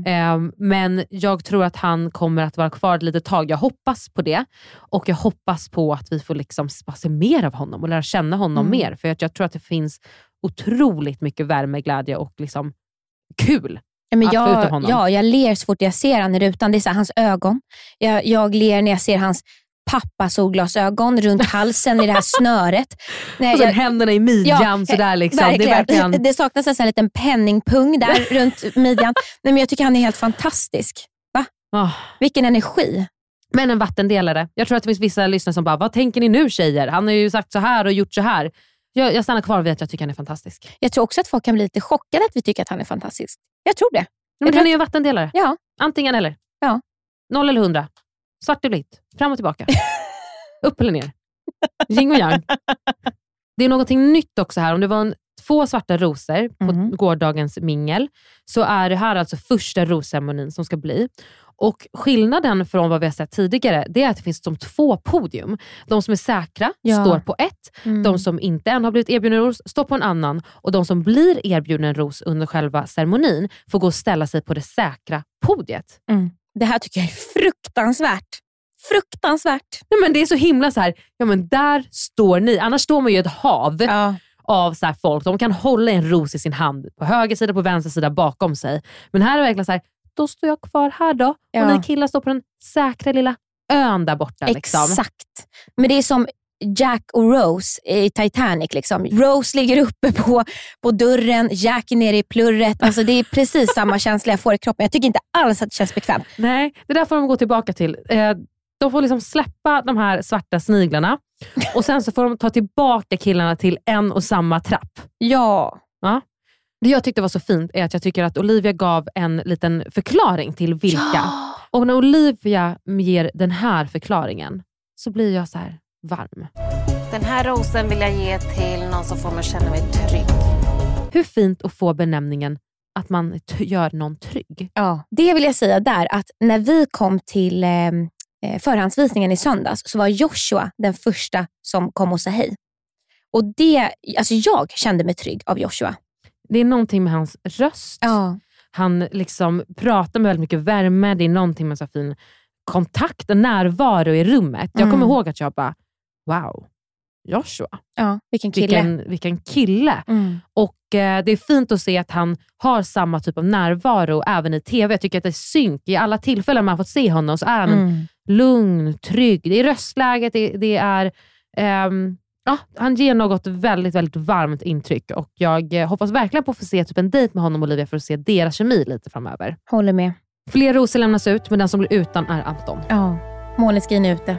Eh, men jag tror att han kommer att vara kvar ett litet tag. Jag hoppas på det. Och jag hoppas på att vi får liksom se mer av honom och lära känna honom Mm. mer. För jag, jag tror att det finns otroligt mycket värme, glädje och liksom kul Ja, men jag, honom. ja, jag ler så fort jag ser han i rutan. Det är så här, hans ögon. Jag, jag ler när jag ser hans pappa solglasögon runt halsen i det här snöret. Nej, och sen jag, händerna i midjan sådär. Liksom. Det, är verkligen. verkligen, det saknas en sån här liten penningpung där runt midjan. Nej, men jag tycker han är helt fantastisk. Va? Ah. Vilken energi. Men en vattendelare. Jag tror att det finns vissa lyssnare som bara, vad tänker ni nu tjejer? Han har ju sagt så här och gjort så här. Jag, jag stannar kvar vid att jag tycker han är fantastisk. Jag tror också att folk kan bli lite chockade att vi tycker att han är fantastisk. Jag tror det. Men Jag han tror är ju en vattendelare. Ja. Antingen eller. Ja. Noll eller hundra. Svart eller vitt. Fram och tillbaka. Upp eller ner. Yin och yang. Det är någonting nytt också här. Om det var en, två svarta rosor på Mhm. gårdagens mingel, så är det här alltså första rosceremonin som ska bli. Och Skillnaden från vad vi har sett tidigare, det är att det finns som två podium. De som är säkra Ja. står på ett, Mm. de som inte än har blivit erbjudna en ros står på en annan och de som blir erbjudna en ros under själva ceremonin får gå och ställa sig på det säkra podiet. Mm. Det här tycker jag är fruktansvärt. Fruktansvärt. Nej, men Det är så himla så här, ja men där står ni. Annars står man ju i ett hav Ja. av så folk. De kan hålla en ros i sin hand på höger sida, på vänster sida, bakom sig. Men här är det verkligen så här, då står jag kvar här då. Ja. Och ni killar står på den säkra lilla ön där borta. Liksom. Exakt. Men det är som Jack och Rose i Titanic. Liksom. Rose ligger uppe på, på dörren, Jack är nere i plurret. Alltså, det är precis samma känsla jag får i kroppen. Jag tycker inte alls att det känns bekvämt. Nej, det där får de gå tillbaka till. Eh, de får liksom släppa de här svarta sniglarna och sen så får de ta tillbaka killarna till en och samma trapp. Ja. Det jag tyckte var så fint är att jag tycker att Olivia gav en liten förklaring till vilka. Och när Olivia ger den här förklaringen så blir jag så här varm. Den här rosen vill jag ge till någon som får mig att känna mig trygg. Hur fint att få benämningen att man gör någon trygg. Ja. Det vill jag säga där, att när vi kom till eh, eh, förhandsvisningen i söndags så var Joshua den första som kom och sa hej. Och det, alltså jag kände mig trygg av Joshua. Det är någonting med hans röst. Ja. Han liksom pratar med väldigt mycket värme. Det är någonting med så fin kontakt och närvaro i rummet. Jag kommer Mm. ihåg att jag bara, wow, Joshua, ja. Vilken kille. vilken, vilken kille. Mm. Och eh, Det är fint att se att han har samma typ av närvaro även i TV. Jag tycker att det är synk. I alla tillfällen man fått se honom så är han Mm. lugn, trygg. Det är röstläget, det, det är... ehm, ja, han ger något väldigt, väldigt varmt intryck och jag eh, hoppas verkligen på att få se typ en dejt med honom och Olivia för att se deras kemi lite framöver. Håller med. Fler rosor lämnas ut, men den som blir utan är Anton. Ja. Måneskin är ute.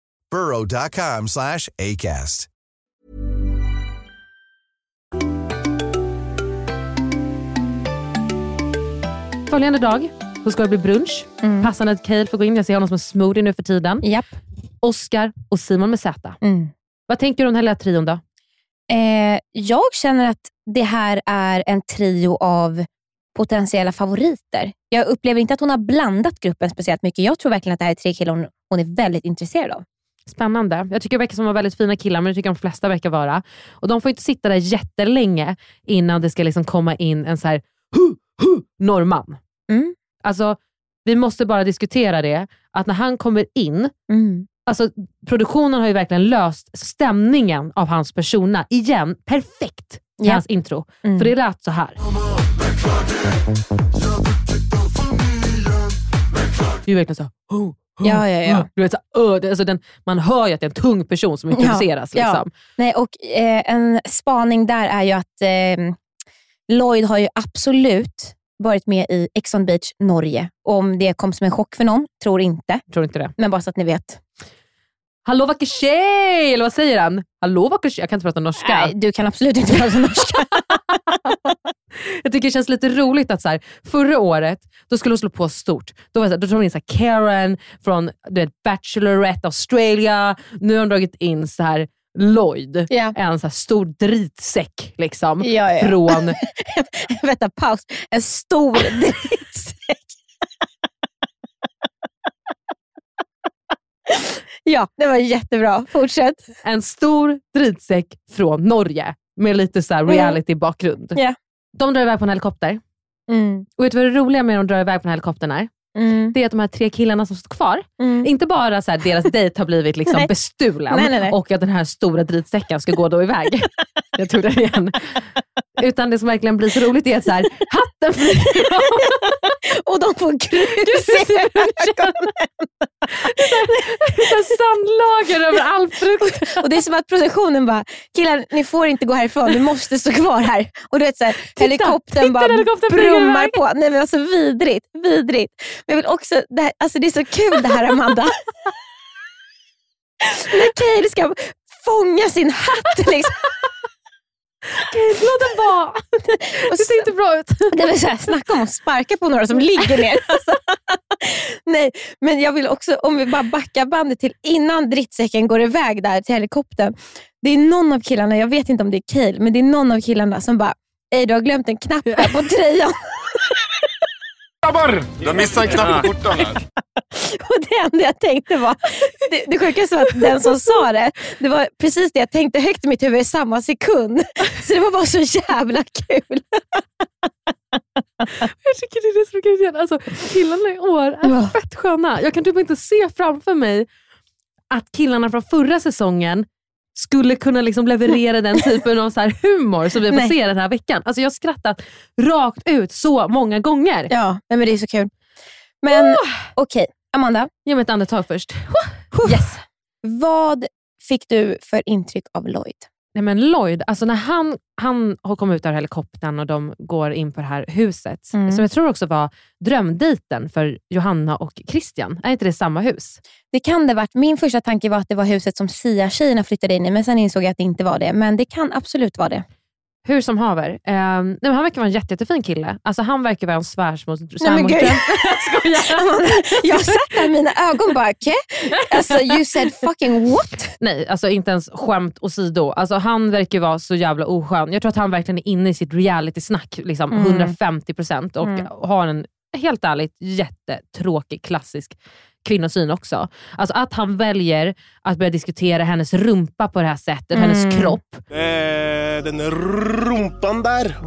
burrow.com slash ACAST. Följande dag så ska det bli brunch. Mm. Passande att Cale får gå in. Jag ser honom som en smoothie nu för tiden. Japp. Oscar och Simon med Z. Mm. Vad tänker du om den här lilla trion då? Eh, jag känner att det här är en trio av potentiella favoriter. Jag upplever inte att hon har blandat gruppen speciellt mycket. Jag tror verkligen att det här är tre killar hon, hon är väldigt intresserad av. Spännande. Jag tycker det verkar som de väldigt fina killar, men det tycker de flesta verkar vara. Och De får inte sitta där jättelänge innan det ska liksom komma in en så här hu, hu, norrman. Mm. Alltså, vi måste bara diskutera det, att när han kommer in, Mm. alltså produktionen har ju verkligen löst stämningen av hans persona igen, perfekt i Ja. hans intro. Mm. För det lät så här. Det är verkligen så här, oh, Ja, ja, ja. Du vet, så, uh, alltså den, man hör ju att det är en tung person som introduceras. Ja, liksom. Nej, och eh, En spaning där är ju att eh, Lloyd har ju absolut varit med i Ex on Beach Norge. Om det kom som en chock för någon, tror inte. Tror inte det. Men bara så att ni vet. Hallå vacker tjej! Eller vad säger han? Hallå vacker tjej? Jag kan inte prata norska. Nej, du kan absolut inte prata norska. Jag tycker det känns lite roligt att så här, förra året, då skulle hon slå på stort. Då, var så här, då tog hon in så här Karen från du vet, Bachelorette Australia. Nu har de dragit in så här Lloyd, Ja. en så stor dritsäck liksom, Ja, ja. från... Vänta, paus. En stor drittsäck. ja, det var jättebra. Fortsätt. En stor dritsäck från Norge med lite så här reality-bakgrund. Ja. De drar iväg på en helikopter. Mm. Och vet du vad det roliga med att de drar iväg på den här helikoptern är? Mm. det är att de här tre killarna som står kvar, inte bara så här, deras dejt har blivit liksom Nej. bestulen nej, nej. och att den här stora dritsäcken ska gå då iväg. Jag tog den igen. Utan det som verkligen blir så roligt är att så här, hatten flyger av. Och de får grus i ögonen. Sandlager över all frukt. Och det är som att produktionen bara, killar ni får inte gå härifrån, ni måste stå kvar här. Och du vet så här, helikoptern titta, bara helikoptern brummar iväg. på. Nej men alltså vidrigt, vidrigt. Men jag vill också, det, här, alltså det är så kul det här Amanda. När Kaeli ska fånga sin hatt. Liksom. Låt den vara. Det ser inte bra ut. Det vill säga, snacka om att sparka på några som ligger ner. Alltså. Nej, men jag vill också, om vi bara backar bandet till innan drittsäcken går iväg där till helikoptern. Det är någon av killarna, jag vet inte om det är Cale, men det är någon av killarna som bara, Ej, du har glömt en knapp här på tröjan. Grabbar! Du har missat en knapp på skjortan här. Och det enda jag tänkte var, det, det sjukaste var att den som sa det, det var precis det jag tänkte högt i mitt huvud i samma sekund. Så det var bara så jävla kul. Jag tycker det är det som är grejen. Alltså, killarna i år är fett sköna. Jag kan typ inte se framför mig att killarna från förra säsongen skulle kunna liksom leverera den typen av så humor som vi får Nej. se den här veckan. Alltså jag har skrattat rakt ut så många gånger. Ja, men det är så kul. Men okej, Amanda. Ge mig ett andetag först. Yes. Vad fick du för intryck av Lloyd? Nej men Lloyd, alltså när han, han har kommit ut ur helikoptern och de går in på det här huset, Mm. som jag tror också var drömdejten för Johanna och Christian. Är inte det samma hus? Det kan det varit. Min första tanke var att det var huset som Sia-tjejerna flittade in i, men sen insåg jag att det inte var det. Men det kan absolut vara det. Hur som haver. Eh, nej, han verkar vara en jätte, jättefin kille. Alltså, han verkar vara en. Nej, men gud. Amanda, jag satt där mina ögon bara, okay? alltså you said fucking what? Nej, alltså inte ens skämt åsido. Alltså, han verkar vara så jävla oskön. Jag tror att han verkligen är inne i sitt reality-snack liksom, Mm. 150% och Mm. har en, helt ärligt, jättetråkig klassisk kvinnosyn också. Alltså att han väljer att börja diskutera hennes rumpa på det här sättet, hennes Mm. kropp. Eh, den rumpan där.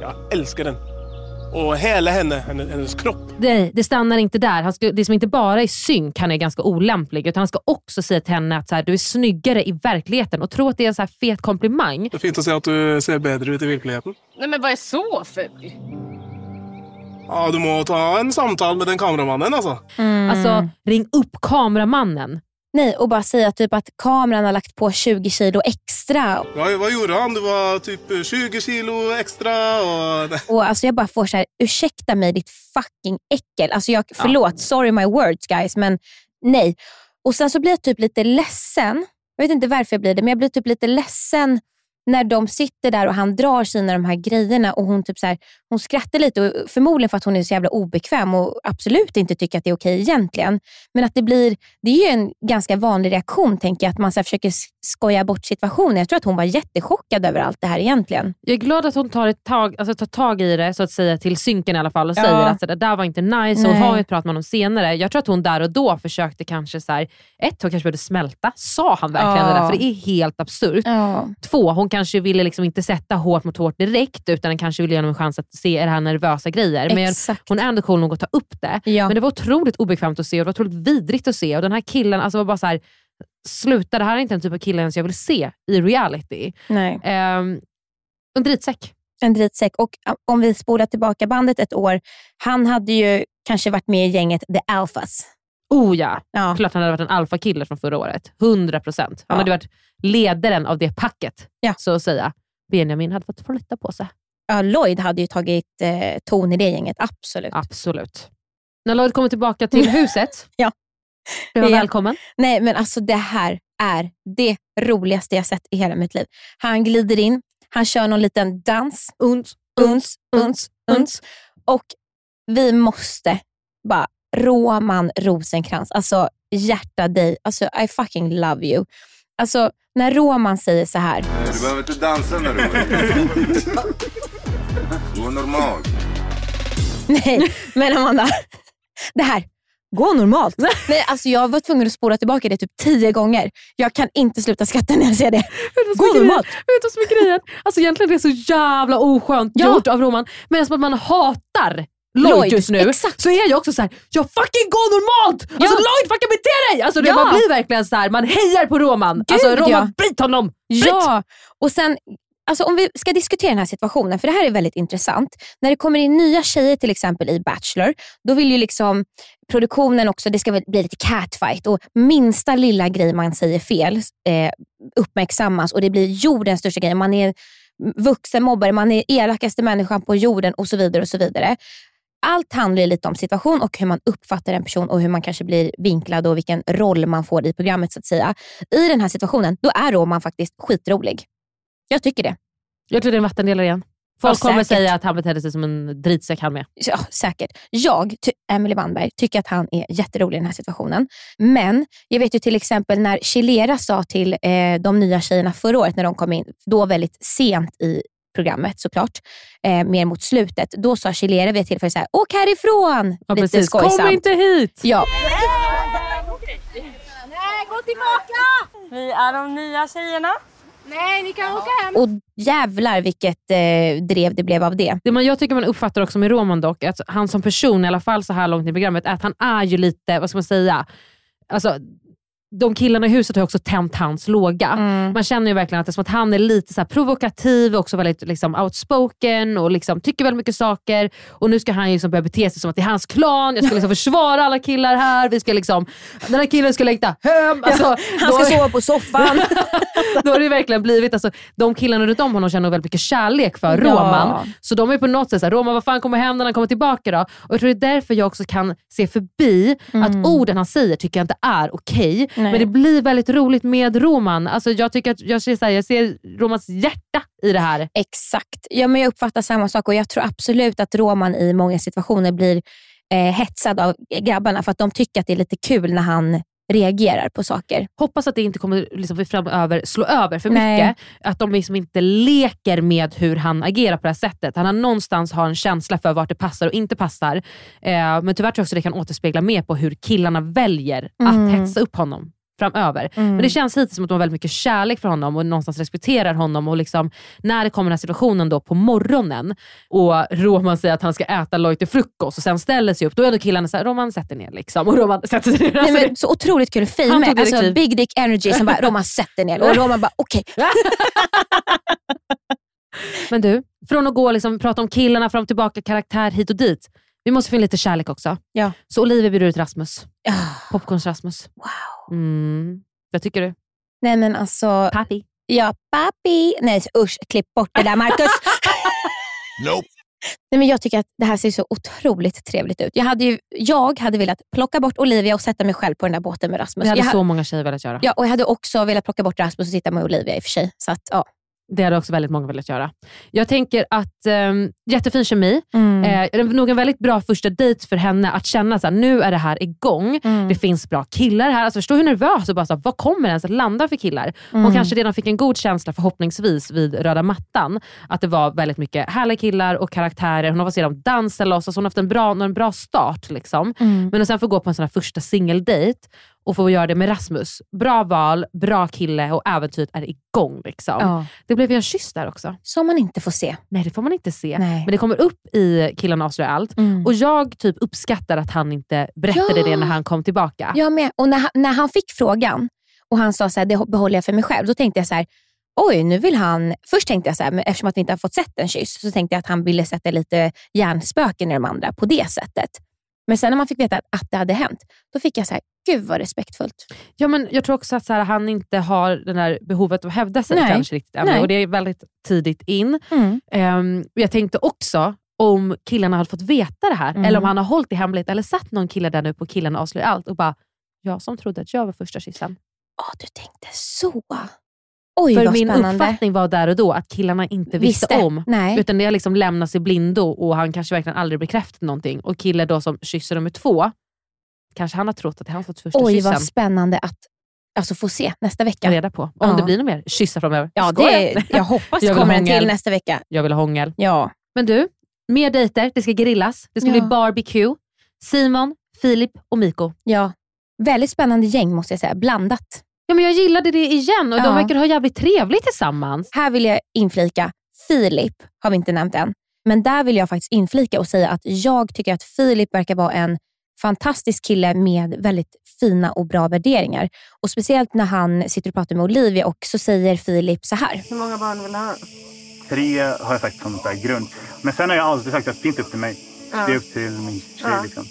Jag älskar den. Och hela henne, hennes, hennes kropp. Nej, det stannar inte där. Han ska, det som inte bara är synk han är ganska olämplig, utan han ska också säga till henne att så här, du är snyggare i verkligheten och tro att det är en så här fet komplimang. Det är fint att se att du ser bättre ut i verkligheten. Nej men vad är så ful? Ja, du må ta en samtal med den kameramannen alltså. Alltså, ring upp kameramannen. Nej, och bara säga typ att kameran har lagt på 20 kilo extra. Vad, vad gjorde han? Du var typ 20 kilo extra och... Och alltså jag bara får så här, ursäkta mig ditt fucking äckel. Alltså jag, förlåt, sorry my words guys, men nej. Och sen så blir jag typ lite ledsen. Jag vet inte varför jag blir det, men jag blir typ lite ledsen när de sitter där och han drar sina de här grejerna och hon typ så här, hon skrattar lite, och förmodligen för att hon är så jävla obekväm och absolut inte tycker att det är okej egentligen. Men att det blir, det är ju en ganska vanlig reaktion tänker jag, att man så försöker skoja bort situationen. Jag tror att hon var jättechockad över allt det här egentligen. Jag är glad att hon tar, ett tag, alltså tar tag i det, så att säga till synken i alla fall och Ja. säger att så det där var inte nice. Och Nej. har ju ett prat med honom senare. Jag tror att hon där och då försökte kanske, så här, ett, hon kanske behövde smälta. Sa han verkligen Ja. det där? För det är helt absurt. Ja. Två, hon kanske ville liksom inte sätta hårt mot hårt direkt, utan kanske ville ge honom en chans att se här nervösa grejer. Men Exakt. hon är ändå cool nog att ta upp det. Ja. Men det var otroligt obekvämt att se och det var otroligt vidrigt att se. Och den här killen alltså var bara så här, sluta, det här är inte en typ av kille ens jag vill se i reality. Nej. Um, en dritsäck. En dritsäck. Och uh, om vi spolar tillbaka bandet ett år, han hade ju kanske varit med i gänget The Alphas. Oh ja. Ja. klart han hade varit en alfakille från förra året. 100 procent. Han Ja. hade varit ledaren av det packet, Ja. så att säga. Benjamin hade fått flytta på sig. Ja, Lloyd hade ju tagit eh, ton i det gänget, absolut. Absolut. När Lloyd kommer tillbaka till huset, Ja. blev han Ja. välkommen. Nej, men alltså det här är det roligaste jag sett i hela mitt liv. Han glider in, han kör någon liten dans. Uns, uns, uns, uns. Och vi måste bara, Roman Rosenkrantz, alltså hjärta dig, alltså I fucking love you. Alltså när Roman säger så här. Du behöver inte dansa när du Gå normalt. Nej, men Amanda. Det här, gå normalt. Nej, alltså jag var tvungen att spola tillbaka det typ tio gånger. Jag kan inte sluta skratta när jag ser det. Gå normalt. Vet du vad som är grejen? Alltså egentligen är det så jävla oskönt Ja. gjort av Roman, men som att man hatar Lloyd, Lloyd, just nu exakt. så är jag också så här: jag fucking går normalt! Alltså Ja. Lloyd fucking bete dig! Alltså, det, Ja. Man blir verkligen så här, man hejar på Roman. alltså Gud, Roman, ja. bryt honom! Bryt! Ja, och sen Alltså om vi ska diskutera den här situationen, för det här är väldigt intressant. När det kommer in nya tjejer till exempel i Bachelor, då vill ju liksom produktionen också, det ska bli lite catfight och minsta lilla grej man säger fel eh, uppmärksammas och det blir jordens största grej. Man är vuxen mobbare, man är elakaste människan på jorden och så vidare. och så vidare. Allt handlar ju lite om situation och hur man uppfattar en person och hur man kanske blir vinklad och vilken roll man får i programmet så att säga. I den här situationen, då är Roman faktiskt skitrolig. Jag tycker det. Jag tror det är en vattendelare igen. Folk Ja, kommer säkert. säga att han betedde sig som en dritsäck han med. Ja, säkert. Jag, Emily Wannberg, tycker att han är jätterolig i den här situationen. Men jag vet ju till exempel när Chilera sa till eh, de nya tjejerna förra året när de kom in, då väldigt sent i programmet såklart, eh, mer mot slutet. Då sa Chilera vid ett tillfälle så här, åk härifrån! Ja, Lite precis. skojsamt. Kom inte hit! Ja. Nej, gå tillbaka! Vi är de nya tjejerna. Nej, ni kan åka hem. Och jävlar vilket eh, drev det blev av det. Det man, jag tycker man uppfattar också med Roman dock, att han som person, i alla fall så här långt i programmet, är att han är ju lite, vad ska man säga, alltså, de killarna i huset har också tänt hans låga. Mm. Man känner ju verkligen att det är som att han är lite så provokativ och också väldigt liksom, outspoken och liksom, tycker väldigt mycket saker. Och nu ska han liksom börja bete sig som att det är hans klan, jag ska liksom försvara alla killar här, vi ska liksom, den här killen ska längta hem. Alltså, han ska då- sova på soffan. då har det verkligen blivit, alltså, de killarna runt om honom känner väldigt mycket kärlek för Ja. Roman. Så de är på något sätt såhär, Roman vad fan kommer hända när han kommer tillbaka då? Och jag tror det är därför jag också kan se förbi att orden han säger tycker jag inte är okej. Nej. Men det blir väldigt roligt med Roman. Alltså, jag, tycker att, jag, ser, så här, jag ser Romans hjärta i det här. Exakt. Ja, men jag uppfattar samma sak och jag tror absolut att Roman i många situationer blir eh, hetsad av grabbarna för att de tycker att det är lite kul när han reagerar på saker. Hoppas att det inte kommer liksom framöver slå över för Nej. mycket. Att de liksom inte leker med hur han agerar på det här sättet. Han har någonstans har en känsla för vart det passar och inte passar. Eh, men tyvärr tror jag också det kan återspegla mer på hur killarna väljer Mm. att hetsa upp honom framöver. Mm. Men det känns hittills som att de har väldigt mycket kärlek för honom och någonstans respekterar honom. Och liksom, när det kommer den här situationen då på morgonen och Roman säger att han ska äta Lloyd till frukost och sen ställer sig upp, då är då killarna såhär, Roman sätter ner liksom. Och Roman sätter sig ner. Nej, Alltså, men så otroligt kul tog Alltså, big dick energy som bara Roman sätter ner och Roman bara okej. Men du, från att gå liksom, prata om killarna fram och tillbaka, karaktär hit och dit. Vi måste få in lite kärlek också. Ja. Så Olivia bjuder ut Rasmus. Ah, Popcorns-Rasmus. wow. Mm. Vad tycker du? Nej men alltså. Papi. Ja, papi. Nej usch, klipp bort det där Marcus. Nope. Nej, men jag tycker att det här ser så otroligt trevligt ut. Jag hade, ju, jag hade velat plocka bort Olivia och sätta mig själv på den där båten med Rasmus. Det hade jag, ha- så många tjejer velat göra. ja, och jag hade också velat plocka bort Rasmus och sitta med Olivia i och för sig. Så att, ja. Det hade också väldigt många velat göra. Jag tänker att um, jättefin kemi. Mm. Eh, det är nog en väldigt bra första dejt för henne att känna att nu är det här igång. Mm. Det finns bra killar här. Alltså, förstå hur nervös och bara så här, vad kommer ens att landa för killar? Hon Mm. kanske redan fick en god känsla förhoppningsvis vid röda mattan. Att det var väldigt mycket härliga killar och karaktärer. Hon har fått se dem dansa loss. Alltså, hon har haft en bra, en bra start. Liksom. Mm. Men att sen få gå på en sån här första singeldejt och få göra det med Rasmus. Bra val, bra kille och äventyret är igång. Liksom. Ja. Det blev ju en kyss där också. Som man inte får se. Nej, det får man inte se. Nej. Men det kommer upp i Killarna avslöjar allt. Mm. Och jag typ uppskattar att han inte berättade Ja. det när han kom tillbaka. Jag med. Och när, han- när han fick frågan och han sa så här, det behåller jag för mig själv, då tänkte jag så här, oj, nu vill han... Först tänkte jag så här, men eftersom att vi inte har fått sett en kyss, så tänkte jag att han ville sätta lite hjärnspöken i de andra på det sättet. Men sen när man fick veta att, det hade hänt, då fick jag så här, gud vad respektfullt. Ja, men jag tror också att så här, han inte har det där behovet att hävda sig Nej. kanske riktigt ännu. Och det är väldigt tidigt in. Mm. Ehm, jag tänkte också om killarna hade fått veta det här, Mm. eller om han har hållit det hemligt, eller satt någon kille där nu på Killarna avslöjar allt och bara, jag som trodde att jag var första kyssen. Ja, du tänkte så. Oj, För min spännande. uppfattning var där och då att killarna inte visste, Visste. om. Nej. Utan det har liksom lämnats i blindo och han kanske verkligen aldrig bekräftat någonting. Och kille då som kysser nummer två, kanske han har trott att det är han fått första Oj, kyssen. vad spännande att alltså, få se nästa Ta vecka. reda på. Om Ja. det blir något mer kyssar framöver. Ja, det, jag hoppas det kommer en till nästa vecka. Jag vill ha hångel. Ja. Men du, mer dejter. Det ska grillas. Det ska Ja. bli barbecue. Simon, Filip och Miko. ja. Väldigt spännande gäng måste jag säga. Blandat. Ja, men jag gillade det igen och Ja. de verkar ha jävligt trevligt tillsammans. Här vill jag inflika, Filip har vi inte nämnt än. Men där vill jag faktiskt inflika och säga att jag tycker att Filip verkar vara en fantastisk kille med väldigt fina och bra värderingar. Och Speciellt när han sitter och pratar med Olivia och så säger Filip så här. Hur många barn vill du ha? Tre har jag sagt som grund. Men sen har jag alltid sagt att det är inte upp till mig. Ja. Det är upp till min tjej. Ja. Liksom.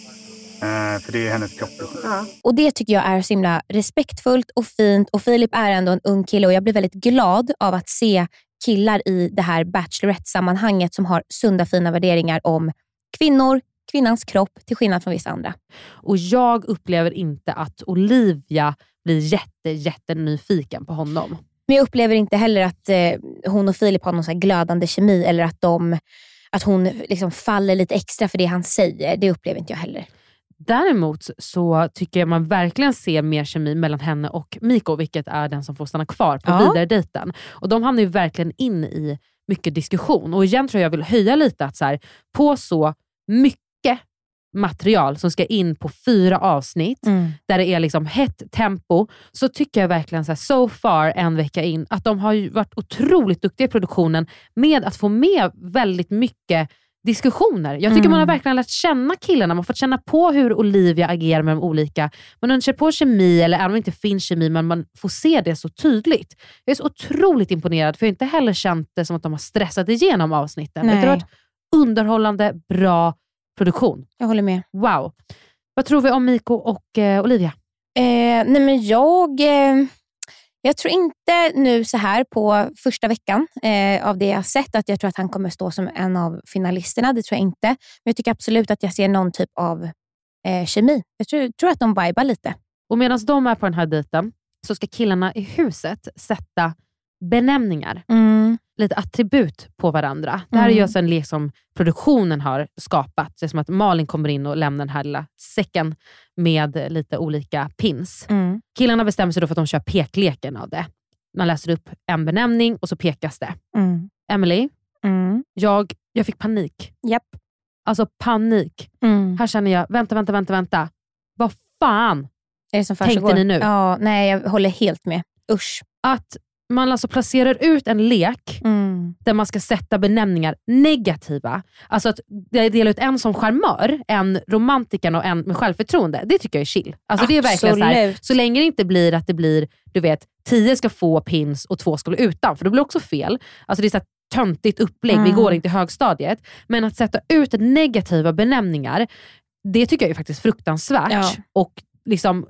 Eh, för det är hennes kropp. Liksom. Och Det tycker jag är så himla respektfullt och fint. Och Filip är ändå en ung kille och jag blir väldigt glad av att se killar i det här Bachelorette-sammanhanget som har sunda fina värderingar om kvinnor, kvinnans kropp till skillnad från vissa andra. Och jag upplever inte att Olivia blir jätte, jättenyfiken på honom. Men jag upplever inte heller att eh, hon och Filip har någon så här glödande kemi eller att, de, att hon liksom faller lite extra för det han säger. Det upplever inte jag heller. Däremot så tycker jag man verkligen ser mer kemi mellan henne och Miko, vilket är den som får stanna kvar på Ja. vidare dejten. Och De hamnar ju verkligen in i mycket diskussion. Och igen tror jag jag vill höja lite att så här, på så mycket material som ska in på fyra avsnitt, där det är liksom hett tempo, så tycker jag verkligen så, här, so far en vecka in att de har ju varit otroligt duktiga i produktionen med att få med väldigt mycket diskussioner. Jag tycker Mm. man har verkligen lärt känna killarna, man har fått känna på hur Olivia agerar med de olika. Man undrar på kemi, eller även om det inte finns kemi, men man får se det så tydligt. Jag är så otroligt imponerad, för jag har inte heller känt det som att de har stressat igenom avsnitten. Nej. Det har varit underhållande, bra produktion. Jag håller med. Wow. Vad tror vi om Miko och eh, Olivia? Eh, nej men jag, eh, jag tror inte nu så här på första veckan eh, av det jag har sett att jag tror att han kommer stå som en av finalisterna. Det tror jag inte. Men jag tycker absolut att jag ser någon typ av eh, kemi. Jag tror, tror att de vibar lite. Och medan de är på den här dejten så ska killarna i huset sätta benämningar, lite attribut på varandra. Det här är ju Mm. alltså en lek som produktionen har skapat. Det är som att Malin kommer in och lämnar den här lilla säcken med lite olika pins. Mm. Killarna bestämmer sig då för att de kör pekleken av det. Man läser upp en benämning och så pekas det. Mm. Emily, Mm. jag, jag fick panik. Japp. Alltså panik. Mm. Här känner jag, vänta, vänta, vänta, vänta. Vad fan Är det som tänkte ni nu? Ja, nej, jag håller helt med. Usch. Att man alltså placerar ut en lek Mm. där man ska sätta benämningar negativa. Alltså att dela ut en som charmör, en romantiker och en med självförtroende. Det tycker jag är chill. Alltså det är verkligen så, här, så länge det inte blir att det blir, du vet, tio ska få pins och två ska bli utan, för då blir det också fel. Alltså det är så töntigt upplägg, vi Mm. går inte i högstadiet. Men att sätta ut negativa benämningar, det tycker jag är faktiskt fruktansvärt. Ja. Och liksom,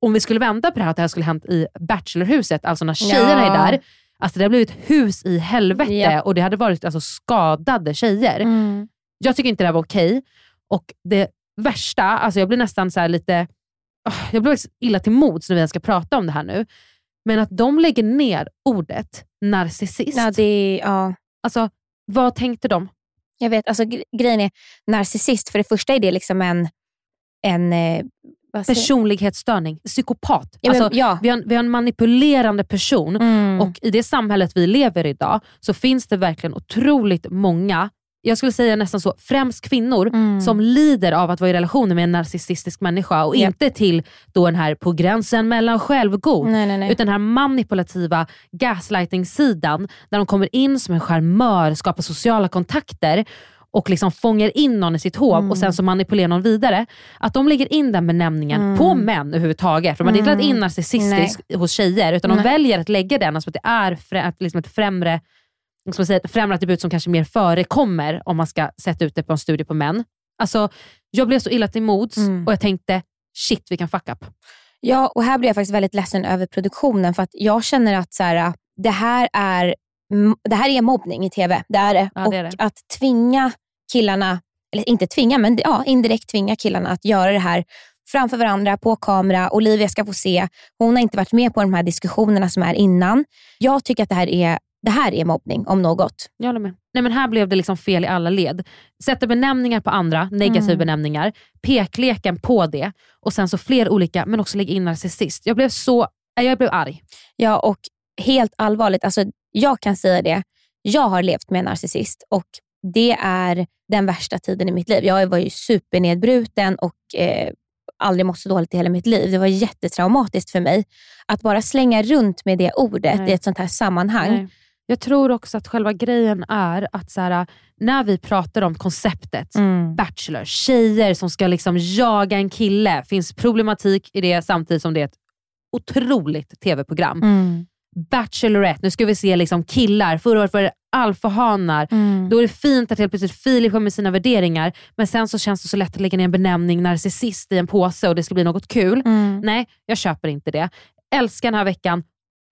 om vi skulle vända på det här, att det här skulle hänt i Bachelorhuset, alltså när tjejerna Ja. är där, Alltså det har blivit hus i helvete Ja. och det hade varit alltså, skadade tjejer. Mm. Jag tycker inte det här var okej. Och det värsta, alltså jag blir nästan så här lite jag blir faktiskt illa till mods när vi ens ska prata om det här nu. Men att de lägger ner ordet narcissist. Ja, det, ja. Alltså, vad tänkte de? Jag vet, alltså, gre- grejen är narcissist, för det första är det liksom en, en eh, Personlighetsstörning, psykopat. Ja, men- alltså, ja. vi, har, en- vi har en manipulerande person Mm. och i det samhället vi lever i idag så finns det verkligen otroligt många, jag skulle säga nästan så, främst kvinnor Mm. som lider av att vara i relationer med en narcissistisk människa och Japp. inte till då den här på gränsen mellan självgod. Nej, nej, nej. Utan den här manipulativa gaslighting-sidan där de kommer in som en charmör, skapar sociala kontakter och liksom fångar in någon i sitt hov Mm. och sen så manipulerar någon vidare. Att de lägger in den benämningen Mm. på män överhuvudtaget. För man har inte lagt in Mm. narcissistisk hos tjejer utan de Nej. väljer att lägga den, alltså att det är frä, liksom ett främre säga, ett främre attribut som kanske mer förekommer om man ska sätta ut det på en studie på män. Alltså, jag blev så illa till mods Mm. och jag tänkte, shit vilken fuck up. Ja, och här blir jag faktiskt väldigt ledsen över produktionen för att jag känner att så här, det, här är, det här är mobbning i TV. Det är det. Ja, och det är det. att tvinga killarna, eller inte tvinga, men ja, indirekt tvinga killarna att göra det här framför varandra, på kamera. Olivia ska få se. Hon har inte varit med på de här diskussionerna som är innan. Jag tycker att det här är, det här är mobbning om något. Jag håller med. Nej, men här blev det liksom fel i alla led. Sätta benämningar på andra, negativa Mm. benämningar, pekleken på det och sen så fler olika, men också lägga in narcissist. Jag blev så, jag blev arg. Ja, och helt allvarligt, alltså, jag kan säga det. Jag har levt med en narcissist och det är den värsta tiden i mitt liv. Jag var ju supernedbruten och eh, aldrig mått så dåligt i hela mitt liv. Det var jättetraumatiskt för mig. Att bara slänga runt med det ordet Nej. i ett sånt här sammanhang. Nej. Jag tror också att själva grejen är att så här, när vi pratar om konceptet Mm. Bachelor, tjejer som ska liksom jaga en kille, finns problematik i det samtidigt som det är ett otroligt tv-program. Mm. Bachelorette, nu ska vi se liksom killar. Förra året var det alfahanar. Mm. Då är det fint att helt plötsligt Filip kommer med sina värderingar, men sen så känns det så lätt att lägga ner en benämning narcissist i en påse och det ska bli något kul. Mm. Nej, jag köper inte det. Älskar den här veckan,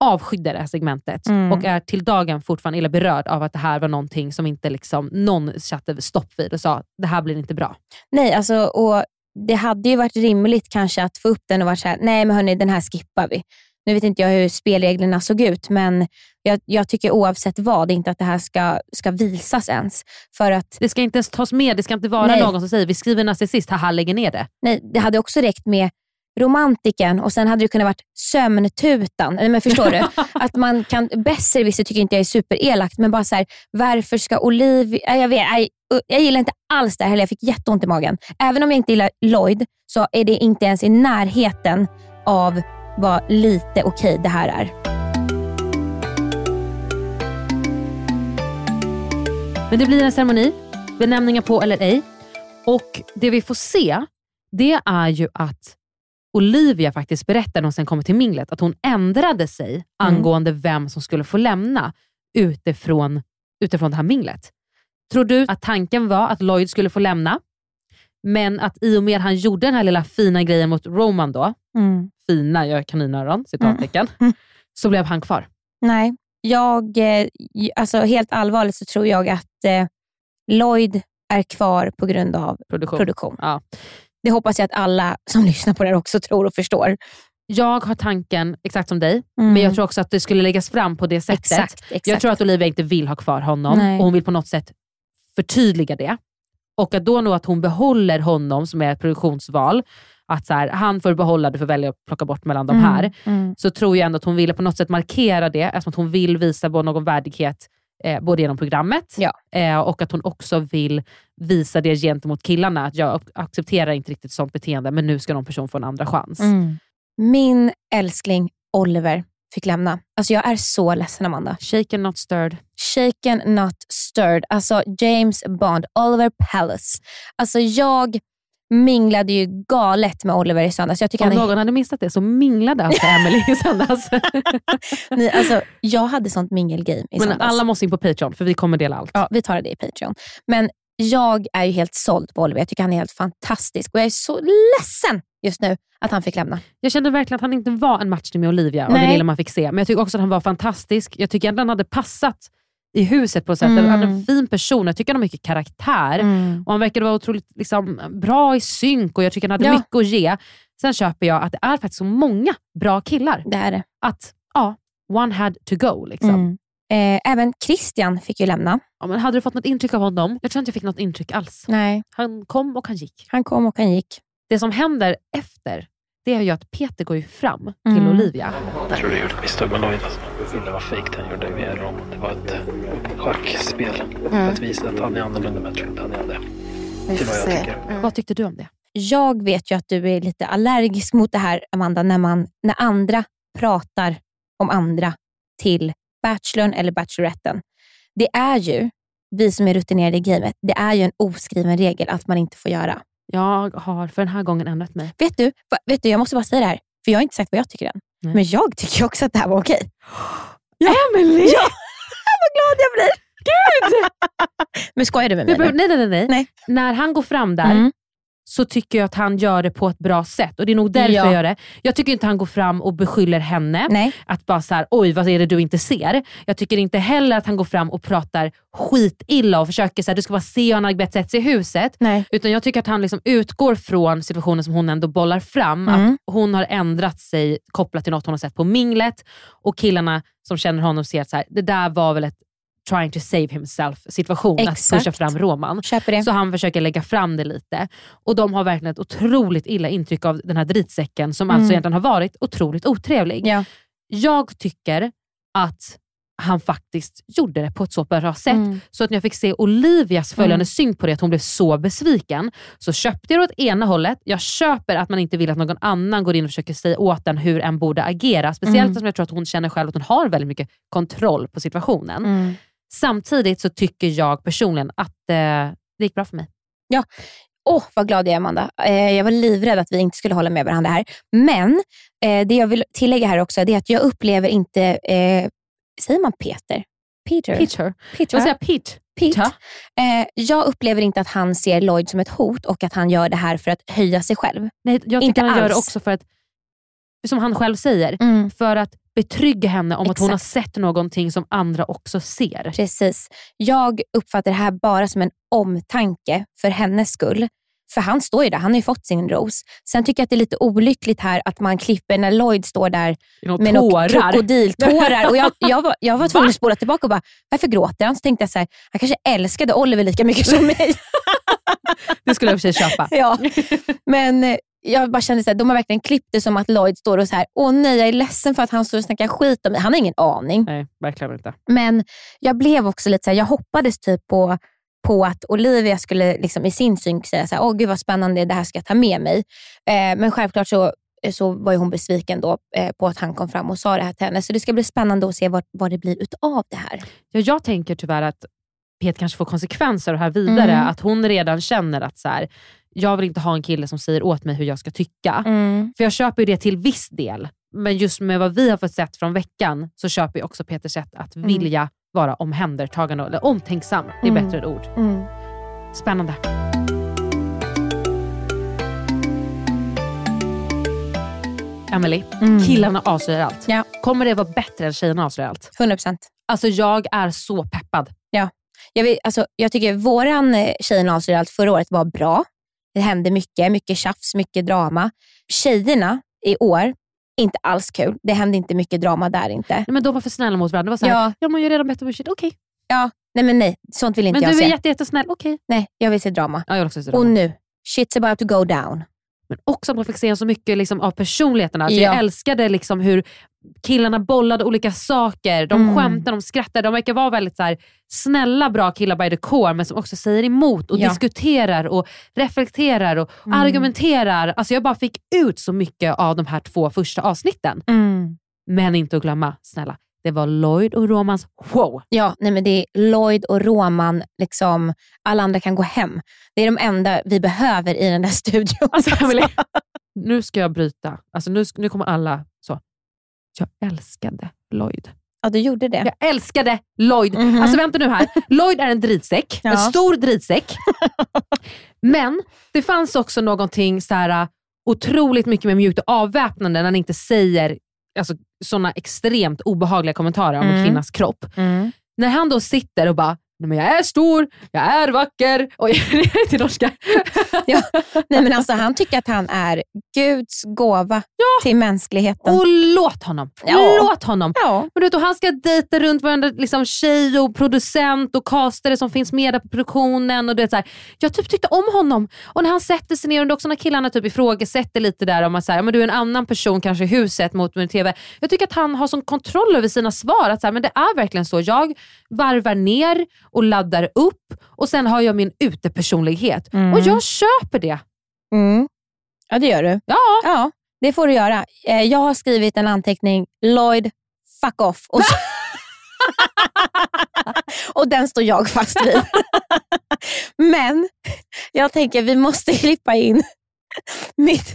avskydde det här segmentet Mm. och är till dagen fortfarande illa berörd av att det här var någonting som inte liksom någon satte stopp vid och sa det här blir inte bra. Nej, alltså, och det hade ju varit rimligt kanske att få upp den och vara såhär, nej men hörni, den här skippar vi. Nu vet inte jag hur spelreglerna såg ut, men jag, jag tycker oavsett vad, inte att det här ska, ska visas ens. För att, Det ska inte ens tas med, det ska inte vara Nej. någon som säger vi skriver narcissist, haha lägger ner det. nej, det hade också räckt med romantiken och sen hade det kunnat varit sömntutan. Nej, Men förstår du? Att man kan, besserwisser tycker inte jag är superelakt, men bara så här, varför ska Olivia... Jag, vet, nej, jag gillar inte alls det här heller. Jag fick jätteont i magen. Även om jag inte gillar Lloyd så är det inte ens i närheten av vad lite okej det här är. Men det blir en ceremoni, benämningar på eller ej. Och det vi får se, det är ju att Olivia faktiskt berättar när hon sen kommer till minglet att hon ändrade sig angående vem som skulle få lämna utifrån, utifrån det här minglet. Tror du att tanken var att Lloyd skulle få lämna, men att i och med att han gjorde den här lilla fina grejen mot Roman då, Mm. fina, jag kaninöron, citattecken, så blev han kvar. Nej, jag, eh, alltså helt allvarligt så tror jag att eh, Lloyd är kvar på grund av Produktion. produktion. Ja. Det hoppas jag att alla som lyssnar på det här också tror och förstår. Jag har tanken exakt som dig, Mm. men jag tror också att det skulle läggas fram på det sättet. Exakt, exakt. Jag tror att Olivia inte vill ha kvar honom Nej. och hon vill på något sätt förtydliga det. Och att då nog att hon behåller honom som är ett produktionsval, att så här, han får behålla, du får välja att plocka bort mellan de Mm, här. mm. Så tror jag ändå att hon ville på något sätt markera det, eftersom att hon vill visa på någon värdighet eh, både genom programmet eh, och att hon också vill visa det gentemot killarna. Att jag accepterar inte riktigt sånt beteende, men nu ska någon person få en andra chans. Mm. Min älskling Oliver fick lämna. Alltså jag är så ledsen Amanda. Shaken not stirred. Shaken not stirred. Alltså James Bond, Oliver Palace. Alltså jag minglade ju galet med Oliver i söndags. Jag tycker Om han är någon hade missat det så minglade alltså Emily i söndags. Nej, alltså, jag hade sånt mingelgame i Men söndags. alla måste in på Patreon för vi kommer dela allt. Ja, vi tar det i Patreon. Men jag är ju helt såld på Oliver. Jag tycker han är helt fantastisk och jag är så ledsen just nu att han fick lämna. Jag kände verkligen att han inte var en matchning med Olivia och Nej. det lilla man fick se. Men jag tycker också att han var fantastisk. Jag tycker att han hade passat i huset på sätt. Mm. Han är en fin person. Jag tycker han har mycket karaktär. Mm. Och Han verkade vara otroligt liksom, bra i synk och jag tycker han hade Ja. mycket att ge. Sen köper jag att det är faktiskt så många bra killar. Det är det. Att ja, one had to go. Liksom. Mm. Eh, även Christian fick ju lämna. Ja, men hade du fått något intryck av honom? Jag tror inte jag fick något intryck alls. Nej. Han kom och han gick. Han kom och han gick. Det som händer efter, det är ju att Peter går ju fram till Mm. Olivia. Jag tror du gjorde ett misstag med Lloyd. Alltså. Det var fejk det han gjorde med Rom. Det var ett schackspel. För att visa att han är annorlunda, men jag tror inte han är det. Det är vad jag tycker. Vad tyckte du om det? Jag vet ju att du är lite allergisk mot det här, Amanda, när, man, när andra pratar om andra till Bachelorn eller Bacheloretten. Det är ju, vi som är rutinerade i gamet, det är ju en oskriven regel att man inte får göra. Jag har för den här gången ändrat mig. Vet du, vet du jag måste bara säga det här, för jag har inte sagt vad jag tycker än. Nej. Men jag tycker också att det här var okej. Emily! Ja, vad glad jag blir! Gud! Men skojar du med mig nu? nej, nej, nej, nej. När han går fram där Mm. Så tycker jag att han gör det på ett bra sätt. Och Det är nog därför Ja. jag gör det. Jag tycker inte han går fram och beskyller henne. Nej. Att bara så här, oj vad är det du inte ser? Jag tycker inte heller att han går fram och pratar skitilla och försöker så här, du ska bara se hur han har bett sig i huset. Nej. Utan jag tycker att han liksom utgår från situationen som hon ändå bollar fram. Mm. Att hon har ändrat sig kopplat till något hon har sett på minglet. Och killarna som känner honom ser att så här, det där var väl ett trying to save himself situation. Att Exakt. pusha fram Roman. Så han försöker lägga fram det lite. Och de har verkligen ett otroligt illa intryck av den här dritsäcken som Mm. alltså egentligen har varit otroligt otrevlig. Ja. Jag tycker att han faktiskt gjorde det på ett så bra sätt. Mm. Så att när jag fick se Olivias följande Mm. synk på det, att hon blev så besviken, så köpte jag det åt ena hållet. Jag köper att man inte vill att någon annan går in och försöker säga åt en hur en borde agera. Speciellt Mm. som jag tror att hon känner själv att hon har väldigt mycket kontroll på situationen. Mm. Samtidigt så tycker jag personligen att eh, det gick bra för mig. Ja. Åh, vad glad jag är Amanda. Eh, jag var livrädd att vi inte skulle hålla med varandra här. Men eh, det jag vill tillägga här också är att jag upplever inte, eh, säger man Peter? Peter? Peter. Peter. Jag säger Pete. Pete. Eh, jag upplever inte att han ser Lloyd som ett hot och att han gör det här för att höja sig själv. Nej, jag Inte tycker han gör det alls. också för att, som han själv säger, Mm. för att betrygga henne om att hon har Exakt. sett någonting som andra också ser. Precis. Jag uppfattar det här bara som en omtanke för hennes skull. För han står ju där, han har ju fått sin ros. Sen tycker jag att det är lite olyckligt här att man klipper när Lloyd står där med tårar. krokodiltårar. Och jag, jag, var, jag var tvungen att spola tillbaka och bara, varför gråter han? Så tänkte jag så här, han kanske älskade Oliver lika mycket som mig. Det skulle jag i och för sig köpa. ja. Men eh, jag bara kände att de har verkligen klippt det som att Lloyd står och så här, åh nej, jag är ledsen för att han står och snackar skit om mig. Han har ingen aning. Nej, verkligen inte. Men jag blev också lite så här, jag hoppades typ på, på att Olivia skulle liksom i sin synk säga så här, åh gud vad spännande, det här ska jag ta med mig. Eh, men självklart så, så var hon besviken då eh, på att han kom fram och sa det här till henne. Så det ska bli spännande att se vad, vad det blir utav det här. Ja, jag tänker tyvärr att Pet kanske får konsekvenser det här vidare. Mm. Att hon redan känner att så här, jag vill inte ha en kille som säger åt mig hur jag ska tycka. Mm. För jag köper ju det till viss del. Men just med vad vi har fått sett från veckan så köper jag också Peters sätt att Mm. vilja vara omhändertagande, eller omtänksam. Det är Mm. bättre ett ord. Mm. Spännande. Emily, Mm. killarna avslöjar allt. Ja. Kommer det vara bättre än tjejerna avslöjar allt? 100%. Alltså jag är så peppad. Ja. Jag, vill, alltså, jag tycker våran eh, Tjejerna avslöjar allt förra året var bra. Det hände mycket, mycket tjafs, mycket drama. Tjejerna i år, inte alls kul. Det hände inte mycket drama där inte. Nej, men de var för snälla mot varandra. Det var så här, Ja. ja. man gör redan bättre bullshit, okej. Ja, nej men nej. Sånt vill inte Men jag du se. är jätte, jättesnäll, okej. Nej, jag vill se drama. Ja, jag vill också se Och drama. nu, shit's about to go down. Men också att man fick se så mycket liksom, av personligheterna. Alltså, Ja. Jag älskade liksom hur killarna bollade olika saker. De Mm. skämtade, de skrattade. De verkar vara väldigt så här, snälla, bra killar by the core, men som också säger emot och Ja. diskuterar och reflekterar och Mm. argumenterar. Alltså jag bara fick ut så mycket av de här två första avsnitten. Mm. Men inte att glömma, snälla, det var Lloyd och Romans show. Ja, nej men det är Lloyd och Roman, liksom, alla andra kan gå hem. Det är de enda vi behöver i den där studion. Alltså, nu ska jag bryta. Alltså, nu, nu kommer alla. Jag älskade Lloyd. Ja, du gjorde det. Jag älskade Lloyd. Mhm. Alltså vänta nu här. Lloyd är en dritsäck. Ja. En stor dritsäck. Men det fanns också någonting så här, uh, otroligt mycket mer mjukt och avväpnande när han inte säger alltså, sådana extremt obehagliga kommentarer om en Mm. kvinnas kropp. Mm. När han då sitter och bara, Nej, men jag är stor, jag är vacker. Oj, det är till norska. Ja. Nej, men alltså, han tycker att han är Guds gåva till mänskligheten. Och låt honom. Ja. Låt honom. Ja. Och du vet, och han ska dejta runt varenda liksom, tjej och producent och castare som finns med där på produktionen. Och du vet, så här, jag typ tyckte om honom. Och när han sätter sig ner, och också när killarna typ ifrågasätter lite där om att så här, men du är en annan person kanske i huset mot min TV. Jag tycker att han har sån kontroll över sina svar. Att så här, men det är verkligen så. Jag varvar ner och laddar upp och sen har jag min utepersonlighet. Mm. Och jag köper det. Mm. Ja, det gör du. Ja. Ja, det får du göra. Eh, Jag har skrivit en anteckning, Lloyd, fuck off. Och, så... och den står jag fast vid. Men jag tänker vi måste klippa in mitt...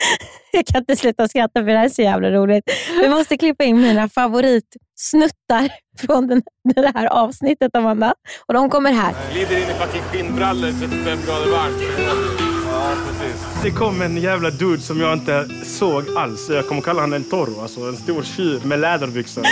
Jag kan inte sluta skratta för det här är så jävla roligt. Vi måste klippa in mina favoritsnuttar från den, det här avsnittet Amanda. Och de kommer här. Glider in i fucking skinnbrallor 35 grader varmt. Ja, precis. Det kom en jävla dude som jag inte såg alls. Jag kommer kalla honom en toro, alltså en stor tjur med läderbyxor.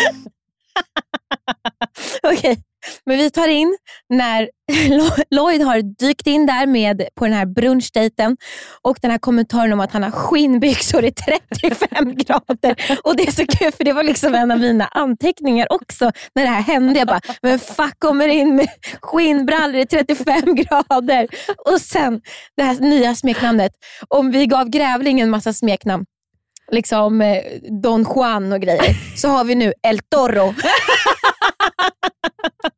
Okej, men vi tar in när Lloyd har dykt in där med på den här brunchdejten och den här kommentaren om att han har skinnbyxor i 35 grader. Och Det är så kul för det var liksom en av mina anteckningar också när det här hände. Jag bara, men fuck kommer in med skinnbrallor i 35 grader. Och sen det här nya smeknamnet. Om vi gav Grävlingen massa smeknamn liksom eh, Don Juan och grejer, så har vi nu El Toro.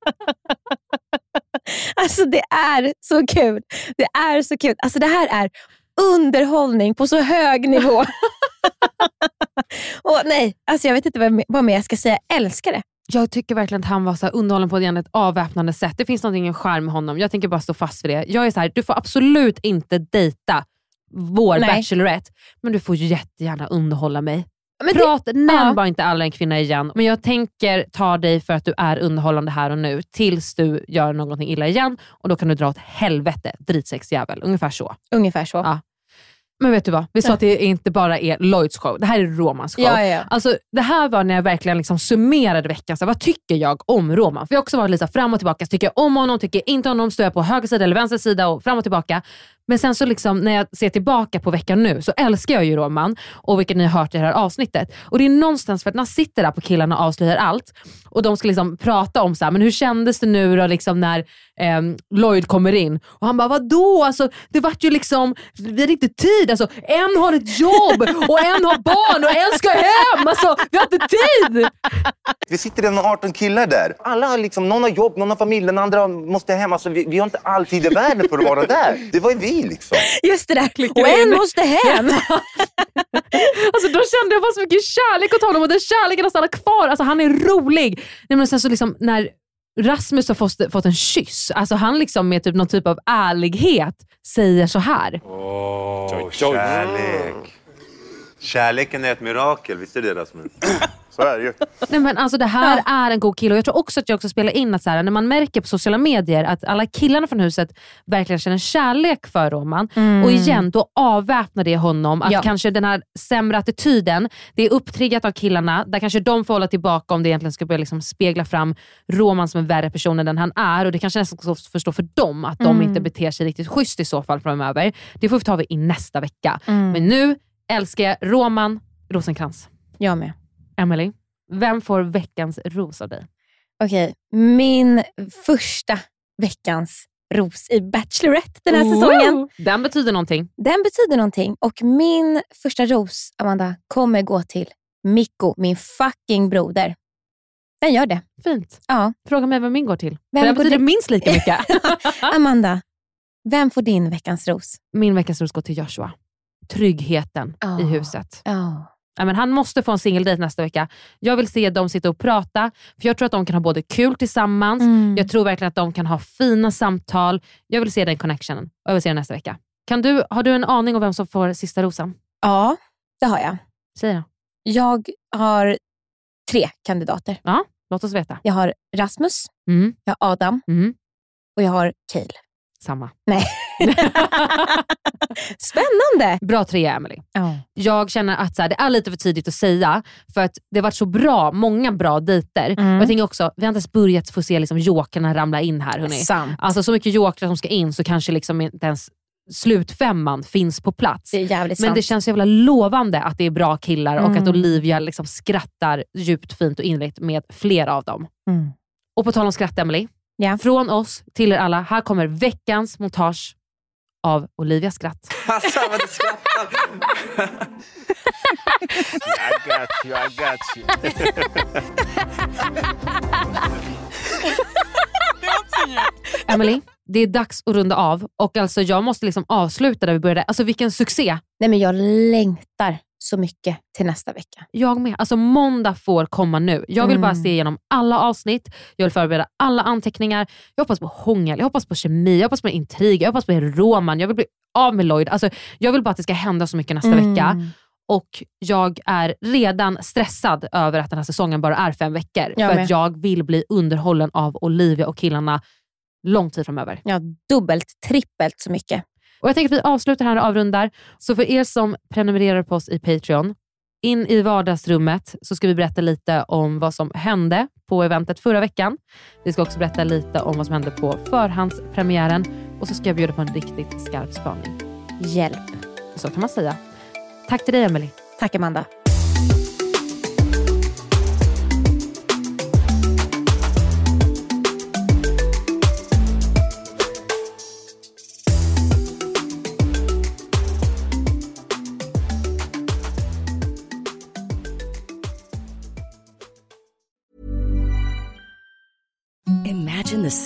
Alltså det är så kul. Det är så kul. Alltså det här är underhållning på så hög nivå. och nej, alltså jag vet inte vad, vad mer jag ska säga. Jag älskar det. Jag tycker verkligen att han var så underhållen på ett avväpnande sätt. Det finns någonting i charm med honom. Jag tänker bara stå fast för det. Jag är så här, du får absolut inte dejta vår Nej. Bachelorette, men du får jättegärna underhålla mig. Men det- Prat, nämn Ja. bara inte alla en kvinna igen. Men jag tänker ta dig för att du är underhållande här och nu tills du gör någonting illa igen och då kan du dra åt helvete, dritsexjävel. Ungefär så. Ungefär så. Ja. Men vet du vad? Vi sa att det inte bara är Lloyds show. Det här är Romans show. Ja, ja, ja. Alltså, det här var när jag verkligen liksom summerade veckan. Så här, vad tycker jag om Roman? För jag har också varit lite så fram och tillbaka. Tycker jag om honom? Tycker jag inte om honom? Står jag på höger sida eller vänster sida? Och fram och tillbaka. Men sen så liksom, när jag ser tillbaka på veckan nu så älskar jag ju Roman. Och vilket ni har hört i det här avsnittet. Och det är någonstans för att när han sitter där på killarna och avslöjar allt och de ska liksom prata om så här, men hur kändes det nu då liksom när eh, Lloyd kommer in? Och han bara, vadå? Alltså, det vart ju liksom, vi hade inte tid. Alltså, en har ett jobb och en har barn och en ska hem. Alltså, vi har inte tid. Vi sitter redan 18 killar där. Alla har liksom, någon har jobb, någon har familj, den andra måste hem. Alltså, vi, vi har inte all tid i världen för att vara där. Det var ju vi liksom. Just det där. Och en måste hem. Alltså då kände jag bara så mycket kärlek åt honom och den kärleken har stannat kvar. Alltså han är rolig. Nej, men sen så liksom när Rasmus har fått, fått en kyss, alltså han liksom med typ någon typ av ärlighet säger så här. Åh, kärlek. Kärleken är ett mirakel, visst är det Rasmus? Så är det ju. Nej, men alltså det här är en god kille och jag tror också att jag också spelar in att så här, när man märker på sociala medier att alla killarna från huset verkligen känner kärlek för Roman. Mm. Och igen, då avväpnar det honom. Att Ja. kanske den här sämre attityden, det är upptriggat av killarna, där kanske de får hålla tillbaka om det egentligen ska börja liksom spegla fram Roman som en värre person än den han är. Och Det kanske nästan ska förstå för dem att de Mm. inte beter sig riktigt schysst i så fall framöver. Det får vi ta i nästa vecka. Mm. Men nu älskar jag Roman Rosenkrantz. Jag med. Emily, vem får veckans ros av dig? Okej, min första veckans ros i Bachelorette den här säsongen. Wow. Den betyder någonting. Den betyder någonting och min första ros, Amanda, kommer gå till Mikko, min fucking broder. Den gör det. Fint. Ja. Fråga mig vem min går till. Vem För den betyder det- minst lika mycket. Amanda, vem får din veckans ros? min veckans ros går till Joshua. Tryggheten i huset. Ja. Ja, men han måste få en singeldejt nästa vecka. Jag vill se dem sitta och prata, för jag tror att de kan ha både kul tillsammans, Mm. jag tror verkligen att de kan ha fina samtal. Jag vill se den connectionen och jag vill se den nästa vecka. Kan du, har du en aning om vem som får sista rosen? Ja, det har jag. Säg då. Jag har tre kandidater. Ja, låt oss veta. Jag har Rasmus, Mm. jag har Adam Mm. och jag har Cale. Samma. Nej. Spännande! Bra trea, Emily. Ja. Jag känner att så här, det är lite för tidigt att säga, för att det har varit så bra, många bra dejter. Mm. Och jag tänker också, vi har inte ens börjat få se liksom jokerna ramla in här. Hörni. Sant. Alltså så mycket jokrar som ska in så kanske liksom inte ens slutfemman finns på plats. Det är jävligt Men sant. det känns så jävla lovande att det är bra killar och Mm. att Olivia liksom skrattar djupt, fint och innerligt med flera av dem. Mm. Och på tal om skratt, Emily. Ja. Från oss till er alla, här kommer veckans montage av Olivias skratt. Alltså, vad du skrattar. I got you, I got you. Emily, det är dags att runda av och alltså jag måste liksom avsluta där vi började. Alltså vilken succé! Nej, men jag längtar så mycket till nästa vecka. Jag med. Alltså måndag får komma nu. Jag vill bara Mm. se igenom alla avsnitt, jag vill förbereda alla anteckningar. Jag hoppas på hångel, jag hoppas på kemi, jag hoppas på intrig, jag hoppas på Roman, jag vill bli av med Lloyd. Alltså, jag vill bara att det ska hända så mycket nästa Mm. vecka. Och jag är redan stressad över att den här säsongen bara är fem veckor. Jag för att jag vill bli underhållen av Olivia och killarna lång tid framöver. Ja, dubbelt, trippelt så mycket. Och Jag tänker att vi avslutar här och avrundar. Så för er som prenumererar på oss i Patreon, in i vardagsrummet så ska vi berätta lite om vad som hände på eventet förra veckan. Vi ska också berätta lite om vad som hände på förhandspremiären och så ska jag bjuda på en riktigt skarp spaning. Hjälp. Så kan man säga. Tack till dig Emily. Tack Amanda. Voice